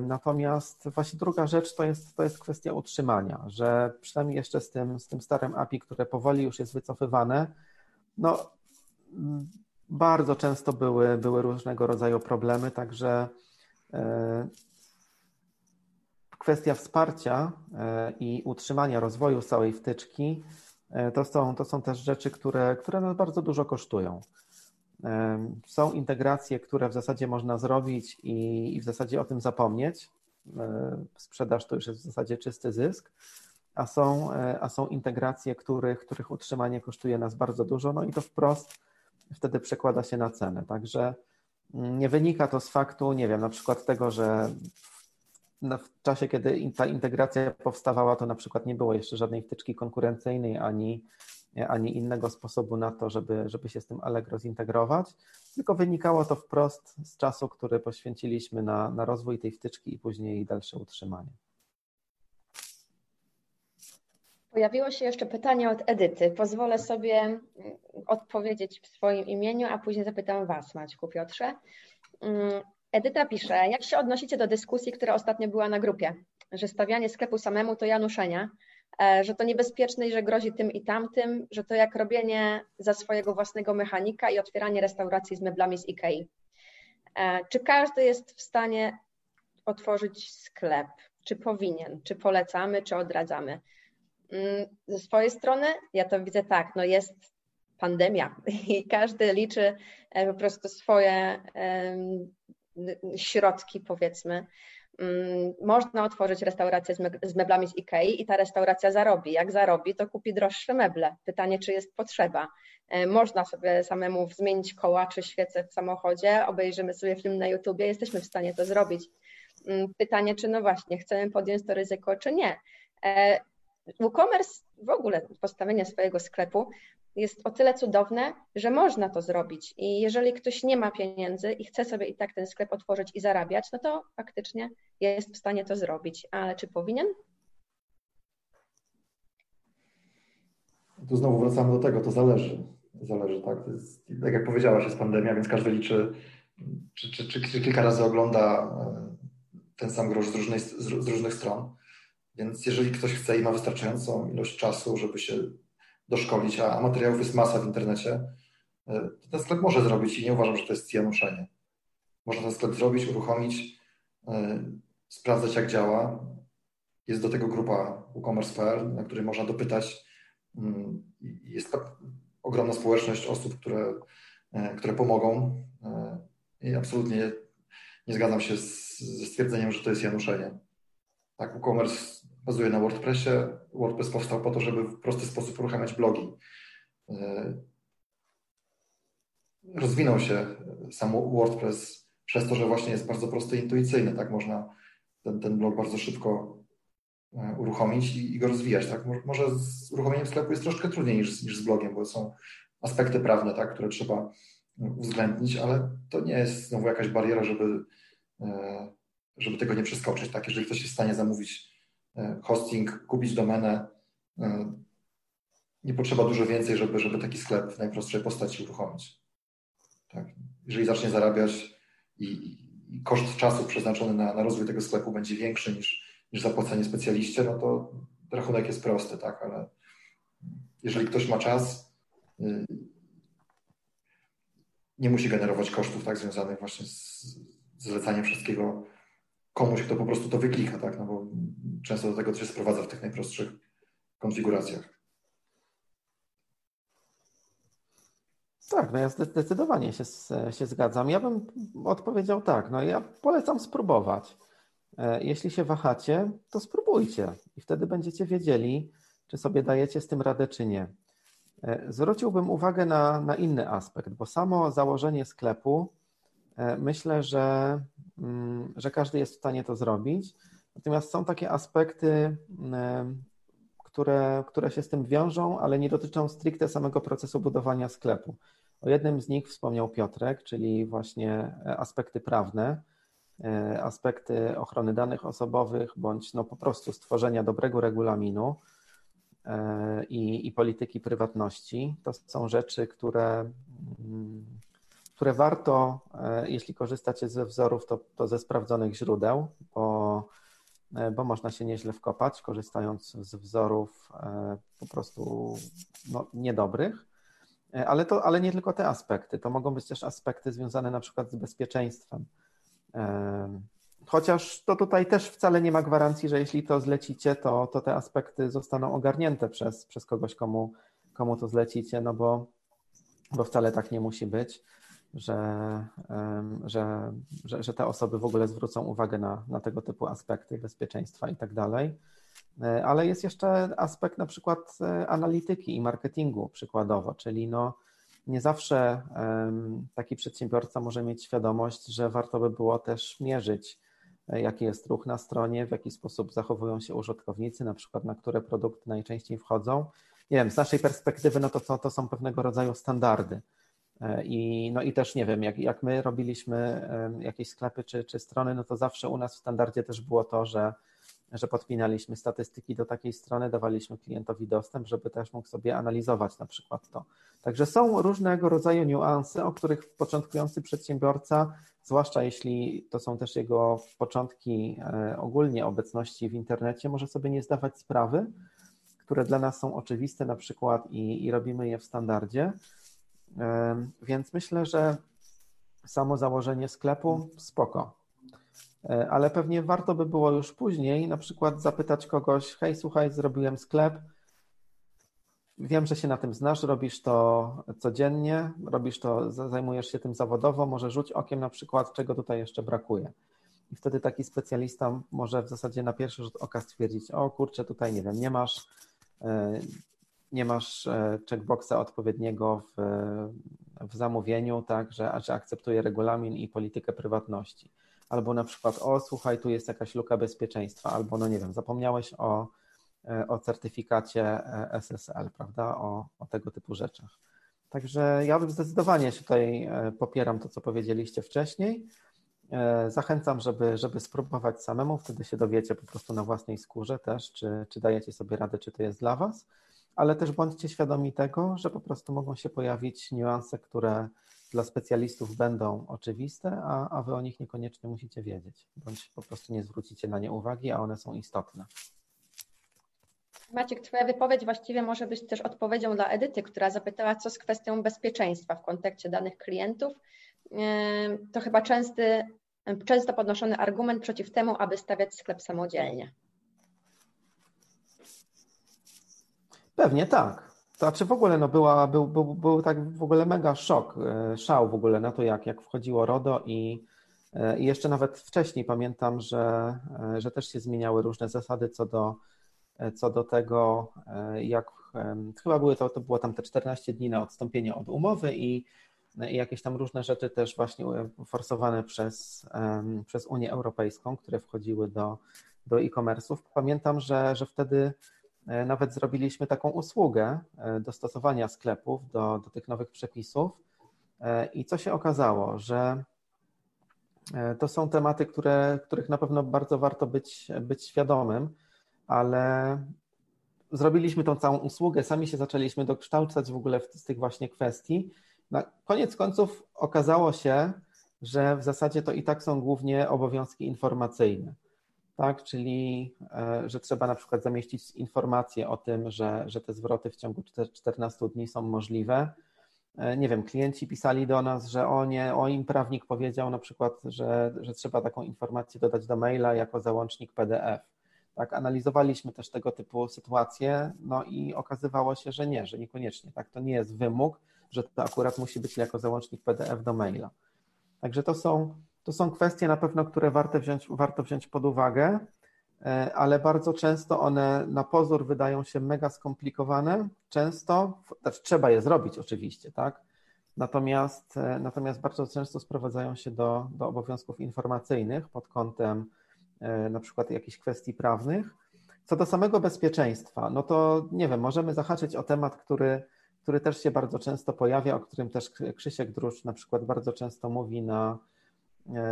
Natomiast właśnie druga rzecz to jest, to jest kwestia utrzymania, że przynajmniej jeszcze z tym, z tym starym API, które powoli już jest wycofywane, no bardzo często były, były różnego rodzaju problemy, także e, kwestia wsparcia e, i utrzymania rozwoju całej wtyczki e, to są, to są też rzeczy, które, które nas bardzo dużo kosztują. Są integracje, które w zasadzie można zrobić i, w zasadzie o tym zapomnieć. Sprzedaż to już jest w zasadzie czysty zysk, a są, a są integracje, których, których utrzymanie kosztuje nas bardzo dużo, no i to wprost wtedy przekłada się na cenę. Także mm, nie wynika to z faktu, nie wiem, na przykład tego, że w czasie, kiedy ta integracja powstawała, to na przykład nie było jeszcze żadnej wtyczki konkurencyjnej ani, ani innego sposobu na to, żeby, żeby się z tym Allegro zintegrować, tylko wynikało to wprost z czasu, który poświęciliśmy na, na rozwój tej wtyczki i później dalsze utrzymanie. Pojawiło się jeszcze pytanie od Edyty. Pozwolę sobie mm, odpowiedzieć w swoim imieniu, a później zapytam Was, Maćku Piotrze. Mm, Edyta pisze, jak się odnosicie do dyskusji, która ostatnio była na grupie, że stawianie sklepu samemu to januszenia, że to niebezpieczne i że grozi tym i tamtym, że to jak robienie za swojego własnego mechanika i otwieranie restauracji z meblami z Ikei. E, czy każdy jest w stanie otworzyć sklep? Czy powinien? Czy polecamy, czy odradzamy? Mm, ze swojej strony ja to widzę tak, no jest pandemia i każdy liczy e, po prostu swoje środki, powiedzmy. Mm, można otworzyć restaurację z meblami z Ikei i ta restauracja zarobi. Jak zarobi, to kupi droższe meble. Pytanie, czy jest potrzeba. E, można sobie samemu zmienić koła czy świece w samochodzie, obejrzymy sobie film na YouTubie, jesteśmy w stanie to zrobić. Mm, pytanie, czy no właśnie, chcemy podjąć to ryzyko, czy nie. E, WooCommerce, w ogóle postawienie swojego sklepu jest o tyle cudowne, że można to zrobić. I jeżeli ktoś nie ma pieniędzy i chce sobie i tak ten sklep otworzyć i zarabiać, no to faktycznie jest w stanie to zrobić. Ale czy powinien? Tu znowu wracamy do tego, to zależy. Zależy, tak. Jest, tak jak powiedziałaś, jest pandemia, więc każdy liczy, czy, czy, czy, czy kilka razy ogląda e, ten sam grosz z, różnej, z różnych stron. Więc jeżeli ktoś chce i ma wystarczającą ilość czasu, żeby się doszkolić, a materiałów jest masa w internecie, e, to ten sklep może zrobić i nie uważam, że to jest januszenie. Można ten sklep zrobić, uruchomić, e, sprawdzać jak działa. Jest do tego grupa WooCommerce Fair, na której można dopytać. Mm, jest ogromna społeczność osób, które, e, które pomogą i absolutnie nie zgadzam się ze stwierdzeniem, że to jest januszenie. Tak, WooCommerce bazuje na WordPressie. WordPress powstał po to, żeby w prosty sposób uruchamiać blogi. E, rozwinął się sam WordPress przez to, że właśnie jest bardzo prosty i intuicyjny. Tak można ten, ten blog bardzo szybko e, uruchomić i, i go rozwijać. Tak? Może z uruchomieniem sklepu jest troszkę trudniej niż, niż z blogiem, bo są aspekty prawne, tak, które trzeba uwzględnić, ale to nie jest znowu jakaś bariera, żeby, e, żeby tego nie przeskoczyć. Tak? Jeżeli ktoś jest w stanie zamówić hosting, kupić domenę. E, nie potrzeba dużo więcej, żeby, żeby taki sklep w najprostszej postaci uruchomić. Tak. Jeżeli zacznie zarabiać i, i koszt czasu przeznaczony na, na, rozwój tego sklepu będzie większy niż, niż zapłacenie specjaliście, no to rachunek jest prosty, tak, ale jeżeli ktoś ma czas, y, nie musi generować kosztów tak, związanych właśnie z zlecaniem wszystkiego komuś, kto po prostu to wyklika, tak? No bo często do tego to się sprowadza w tych najprostszych konfiguracjach. Tak, no ja zdecydowanie się, się zgadzam. Ja bym odpowiedział tak, no ja polecam spróbować. E, jeśli się wahacie, to spróbujcie i wtedy będziecie wiedzieli, czy sobie dajecie z tym radę, czy nie. E, zwróciłbym uwagę na, na inny aspekt, bo samo założenie sklepu E, myślę, że, mm, że każdy jest w stanie to zrobić. Natomiast są takie aspekty, e, które, które się z tym wiążą, ale nie dotyczą stricte samego procesu budowania sklepu. O jednym z nich wspomniał Piotrek, czyli właśnie aspekty prawne, e, aspekty ochrony danych osobowych, bądź no po prostu stworzenia dobrego regulaminu i, i polityki prywatności. To są rzeczy, które mm, które warto, jeśli korzystacie ze wzorów, to, to ze sprawdzonych źródeł, bo, bo można się nieźle wkopać, korzystając z wzorów po prostu no, niedobrych. Ale, to, ale nie tylko te aspekty, to mogą być też aspekty związane na przykład z bezpieczeństwem. Chociaż to tutaj też wcale nie ma gwarancji, że jeśli to zlecicie, to, to te aspekty zostaną ogarnięte przez, przez kogoś, komu, komu to zlecicie, no bo, bo wcale tak nie musi być, że, że, że, że te osoby w ogóle zwrócą uwagę na, na tego typu aspekty bezpieczeństwa i tak dalej. E, ale jest jeszcze aspekt na przykład e, analityki i marketingu przykładowo, czyli no, nie zawsze taki przedsiębiorca może mieć świadomość, że warto by było też mierzyć jaki jest ruch na stronie, w jaki sposób zachowują się użytkownicy, na przykład na które produkty najczęściej wchodzą. Nie wiem, z naszej perspektywy, no to, to, to są pewnego rodzaju standardy. E, I, no i też nie wiem, jak, jak my robiliśmy jakieś sklepy czy, czy strony, no to zawsze u nas w standardzie też było to, że że podpinaliśmy statystyki do takiej strony, dawaliśmy klientowi dostęp, żeby też mógł sobie analizować na przykład to. Także są różnego rodzaju niuanse, o których początkujący przedsiębiorca, zwłaszcza jeśli to są też jego początki e, ogólnie obecności w internecie, może sobie nie zdawać sprawy, które dla nas są oczywiste na przykład i, i robimy je w standardzie. Więc myślę, że samo założenie sklepu spoko. E, ale pewnie warto by było już później na przykład zapytać kogoś, hej, słuchaj, zrobiłem sklep, wiem, że się na tym znasz, robisz to codziennie, robisz to, zajmujesz się tym zawodowo, może rzuć okiem na przykład, czego tutaj jeszcze brakuje. I wtedy taki specjalista może w zasadzie na pierwszy rzut oka stwierdzić, o kurczę, tutaj nie wiem, nie masz, e, nie masz e, checkboxa odpowiedniego w, w zamówieniu, tak, że, że akceptuje regulamin i politykę prywatności albo na przykład, o słuchaj, tu jest jakaś luka bezpieczeństwa, albo no nie wiem, zapomniałeś o, e, o certyfikacie e, SSL, prawda, o, o tego typu rzeczach. Także ja bym zdecydowanie tutaj popieram to, co powiedzieliście wcześniej. Zachęcam, żeby, żeby spróbować samemu, wtedy się dowiecie po prostu na własnej skórze też, czy, czy dajecie sobie radę, czy to jest dla Was, ale też bądźcie świadomi tego, że po prostu mogą się pojawić niuanse, które dla specjalistów będą oczywiste, a, a wy o nich niekoniecznie musicie wiedzieć, bądź po prostu nie zwrócicie na nie uwagi, a one są istotne. Maciek, Twoja wypowiedź właściwie może być też odpowiedzią dla Edyty, która zapytała, co z kwestią bezpieczeństwa w kontekście danych klientów. To chyba częsty, często podnoszony argument przeciw temu, aby stawiać sklep samodzielnie. Pewnie tak. Znaczy w ogóle no była, był, był, był tak w ogóle mega szok, e, szał w ogóle na to, jak, jak wchodziło RODO i, e, i jeszcze nawet wcześniej pamiętam, że, e, że też się zmieniały różne zasady co do, co do tego, jak chyba były to, to było tam te 14 dni na odstąpienie od umowy i, i jakieś tam różne rzeczy też właśnie forsowane przez, przez Unię Europejską, które wchodziły do, do e-commerce'ów. Pamiętam, że, że wtedy nawet zrobiliśmy taką usługę e, dostosowania sklepów do, do tych nowych przepisów. E, I co się okazało, że to są tematy, które, których na pewno bardzo warto być, być świadomym, ale zrobiliśmy tą całą usługę, sami się zaczęliśmy dokształcać w ogóle z tych właśnie kwestii. Na koniec końców okazało się, że w zasadzie to i tak są głównie obowiązki informacyjne tak? Czyli e, że trzeba na przykład zamieścić informację o tym, że, że te zwroty w ciągu 14 dni są możliwe. E, nie wiem, klienci pisali do nas, że o nie, o im prawnik powiedział na przykład, że, że trzeba taką informację dodać do maila jako załącznik PDF. Tak, analizowaliśmy też tego typu sytuacje, no i okazywało się, że nie, że niekoniecznie. Tak, to nie jest wymóg, że to akurat musi być jako załącznik PDF do maila. Także to są to są kwestie na pewno, które warto wziąć, warto wziąć pod uwagę, e, ale bardzo często one na pozór wydają się mega skomplikowane. Często, znaczy trzeba je zrobić oczywiście, tak? Natomiast, e, natomiast bardzo często sprowadzają się do, do obowiązków informacyjnych pod kątem e, na przykład jakichś kwestii prawnych. Co do samego bezpieczeństwa, no to nie wiem, możemy zahaczyć o temat, który, który też się bardzo często pojawia, o którym też Krzysiek Drusz na przykład bardzo często mówi na,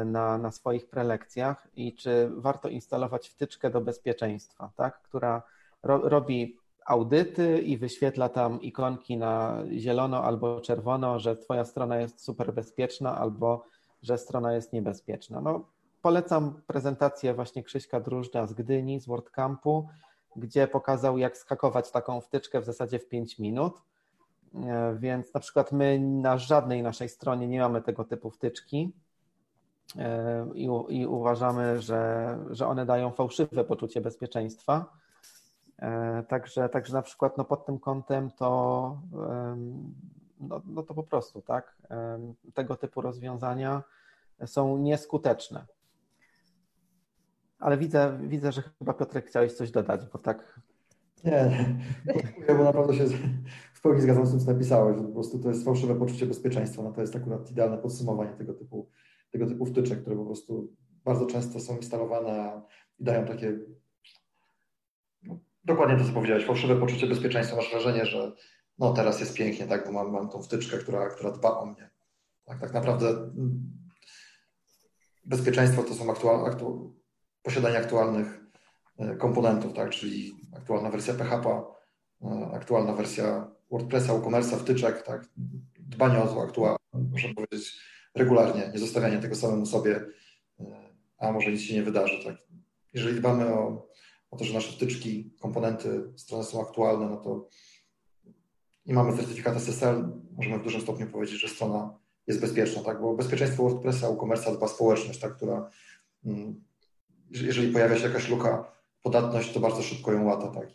na, na swoich prelekcjach i czy warto instalować wtyczkę do bezpieczeństwa, tak, która ro, robi audyty i wyświetla tam ikonki na zielono albo czerwono, że Twoja strona jest super bezpieczna albo że strona jest niebezpieczna. No, polecam prezentację właśnie Krzyśka Drużdża z Gdyni, z WordCampu, gdzie pokazał, jak skakować taką wtyczkę w zasadzie w 5 minut. E, więc na przykład my na żadnej naszej stronie nie mamy tego typu wtyczki e, i, i uważamy, że, że one dają fałszywe poczucie bezpieczeństwa. E, także, także na przykład no pod tym kątem to, no, no to po prostu tak, tego typu rozwiązania są nieskuteczne. Ale widzę, widzę, że chyba Piotrek chciałeś coś dodać, bo tak. Nie, bo naprawdę się w pełni zgadzam z tym, co napisałeś, po prostu to jest fałszywe poczucie bezpieczeństwa. No to jest akurat idealne podsumowanie tego typu, tego typu wtyczek, które po prostu bardzo często są instalowane i dają takie no, dokładnie to, co powiedziałeś, fałszywe poczucie bezpieczeństwa. Masz wrażenie, że no teraz jest pięknie, tak, bo mam, mam tą wtyczkę, która, która dba o mnie. Tak, tak naprawdę mm, bezpieczeństwo to są aktual, aktu, posiadanie aktualnych e, komponentów, tak, czyli aktualna wersja PHP, e, aktualna wersja WordPressa, WooCommerce'a, wtyczek, tak, dbanie o to aktualnie, można powiedzieć regularnie, nie zostawianie tego samemu sobie, e, a może nic się nie wydarzy. Tak. Jeżeli dbamy o o to, że nasze wtyczki, komponenty strony są aktualne, no to i mamy certyfikat SSL, możemy w dużym stopniu powiedzieć, że strona jest bezpieczna, tak? Bo bezpieczeństwo WordPressa, e-commerce dba społeczność, tak? która mm, jeżeli pojawia się jakaś luka, podatność, to bardzo szybko ją łata, tak?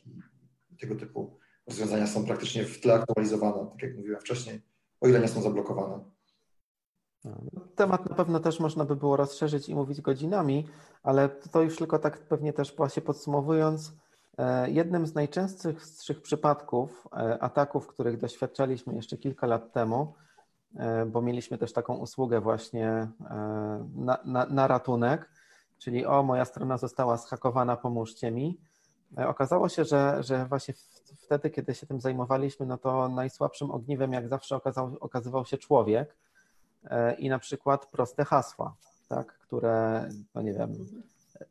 I tego typu rozwiązania są praktycznie w tle aktualizowane, tak jak mówiłem wcześniej, o ile nie są zablokowane. Temat na pewno też można by było rozszerzyć i mówić godzinami, ale to już tylko tak pewnie też właśnie podsumowując, e, jednym z najczęstszych przypadków e, ataków, których doświadczaliśmy jeszcze kilka lat temu, e, bo mieliśmy też taką usługę właśnie na, na, na ratunek, czyli o, moja strona została zhakowana, pomóżcie mi. Okazało się, że, że właśnie wtedy, kiedy się tym zajmowaliśmy, no to najsłabszym ogniwem, jak zawsze okazał, okazywał się człowiek, i na przykład proste hasła, tak, które, no nie wiem,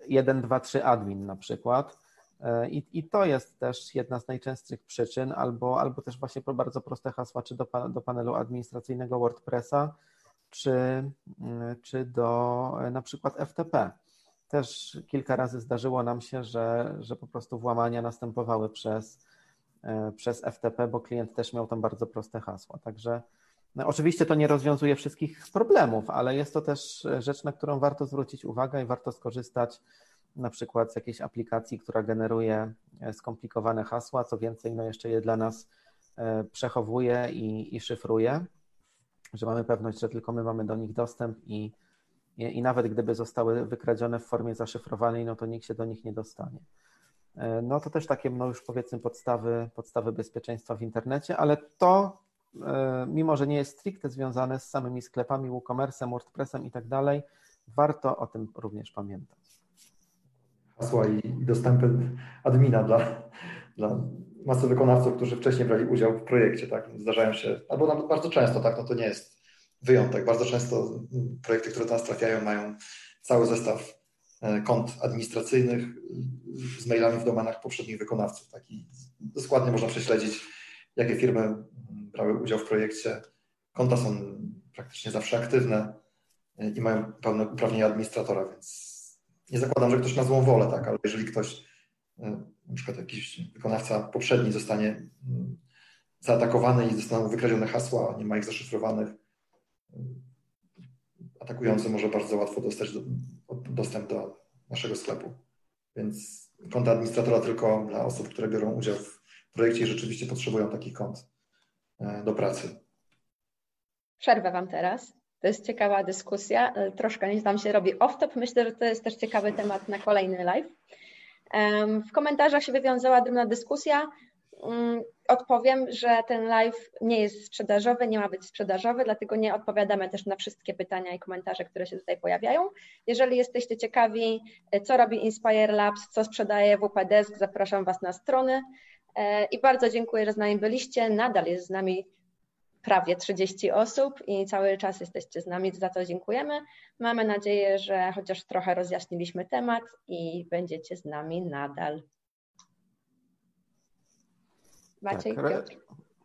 1, 2, 3 admin na przykład. E, I, I to jest też jedna z najczęstszych przyczyn, albo, albo też właśnie bardzo proste hasła, czy do, do panelu administracyjnego WordPressa, czy, mm, czy do e, na przykład FTP. Też kilka razy zdarzyło nam się, że, że po prostu włamania następowały przez, przez FTP, bo klient też miał tam bardzo proste hasła. Także no, oczywiście to nie rozwiązuje wszystkich problemów, ale jest to też rzecz, na którą warto zwrócić uwagę i warto skorzystać na przykład z jakiejś aplikacji, która generuje e, skomplikowane hasła, co więcej, no jeszcze je dla nas e, przechowuje i, i szyfruje, że mamy pewność, że tylko my mamy do nich dostęp i, i, i nawet gdyby zostały wykradzione w formie zaszyfrowanej, no to nikt się do nich nie dostanie. E, no to też takie, no już powiedzmy, podstawy, podstawy bezpieczeństwa w internecie, ale to E, mimo że nie jest stricte związane z samymi sklepami, WooCommerce, WordPressem i tak dalej, warto o tym również pamiętać. Hasła i dostępy admina dla, dla masy wykonawców, którzy wcześniej brali udział w projekcie, tak? Zdarzają się, albo nawet bardzo często, tak? No to nie jest wyjątek. Bardzo często projekty, które do nas trafiają, mają cały zestaw e, kont administracyjnych z mailami w domenach poprzednich wykonawców. Tak? I dokładnie można prześledzić, jakie firmy brały udział w projekcie. Konta są praktycznie zawsze aktywne i mają pełne uprawnienia administratora, więc nie zakładam, że ktoś ma złą wolę, tak, ale jeżeli ktoś, e, na przykład jakiś wykonawca poprzedni zostanie mm, zaatakowany i zostaną wykradzione hasła, nie ma ich zaszyfrowanych, e, atakujący może bardzo łatwo dostać do, dostęp do naszego sklepu. Więc konta administratora tylko dla osób, które biorą udział w projekcie i rzeczywiście potrzebują takich kont. E, do pracy. Przerwę Wam teraz. To jest ciekawa dyskusja. E, troszkę nie tam się robi off-top. Myślę, że to jest też ciekawy temat na kolejny live. W komentarzach się wywiązała drobna dyskusja. Mm, odpowiem, że ten live nie jest sprzedażowy, nie ma być sprzedażowy, dlatego nie odpowiadamy też na wszystkie pytania i komentarze, które się tutaj pojawiają. Jeżeli jesteście ciekawi, e, co robi Inspire Labs, co sprzedaje WP Desk, zapraszam Was na strony. E, I bardzo dziękuję, że z nami byliście. Nadal jest z nami prawie 30 osób i cały czas jesteście z nami, za to dziękujemy. Mamy nadzieję, że chociaż trochę rozjaśniliśmy temat i będziecie z nami nadal. Maciej, tak, Piotr.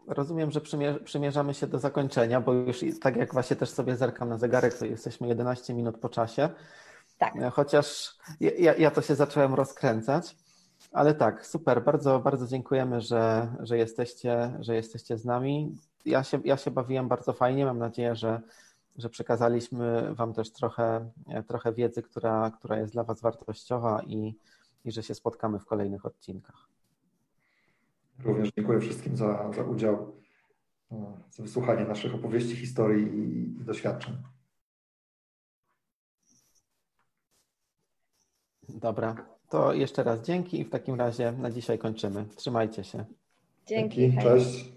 Rozumiem, że przymierzamy się do zakończenia, bo już tak jak właśnie też sobie zerkam na zegarek, to jesteśmy 11 minut po czasie. Tak. Chociaż ja, ja to się zacząłem rozkręcać. Ale tak, super, bardzo, bardzo dziękujemy, że, że, jesteście, że jesteście z nami. Ja się, ja się bawiłem bardzo fajnie. Mam nadzieję, że, że przekazaliśmy Wam też trochę, trochę wiedzy, która, która jest dla Was wartościowa i, i że się spotkamy w kolejnych odcinkach. Również dziękuję wszystkim za, za udział, za wysłuchanie naszych opowieści, historii i, i doświadczeń. Dobra, to jeszcze raz dzięki i w takim razie na dzisiaj kończymy. Trzymajcie się. Dzięki. dzięki cześć.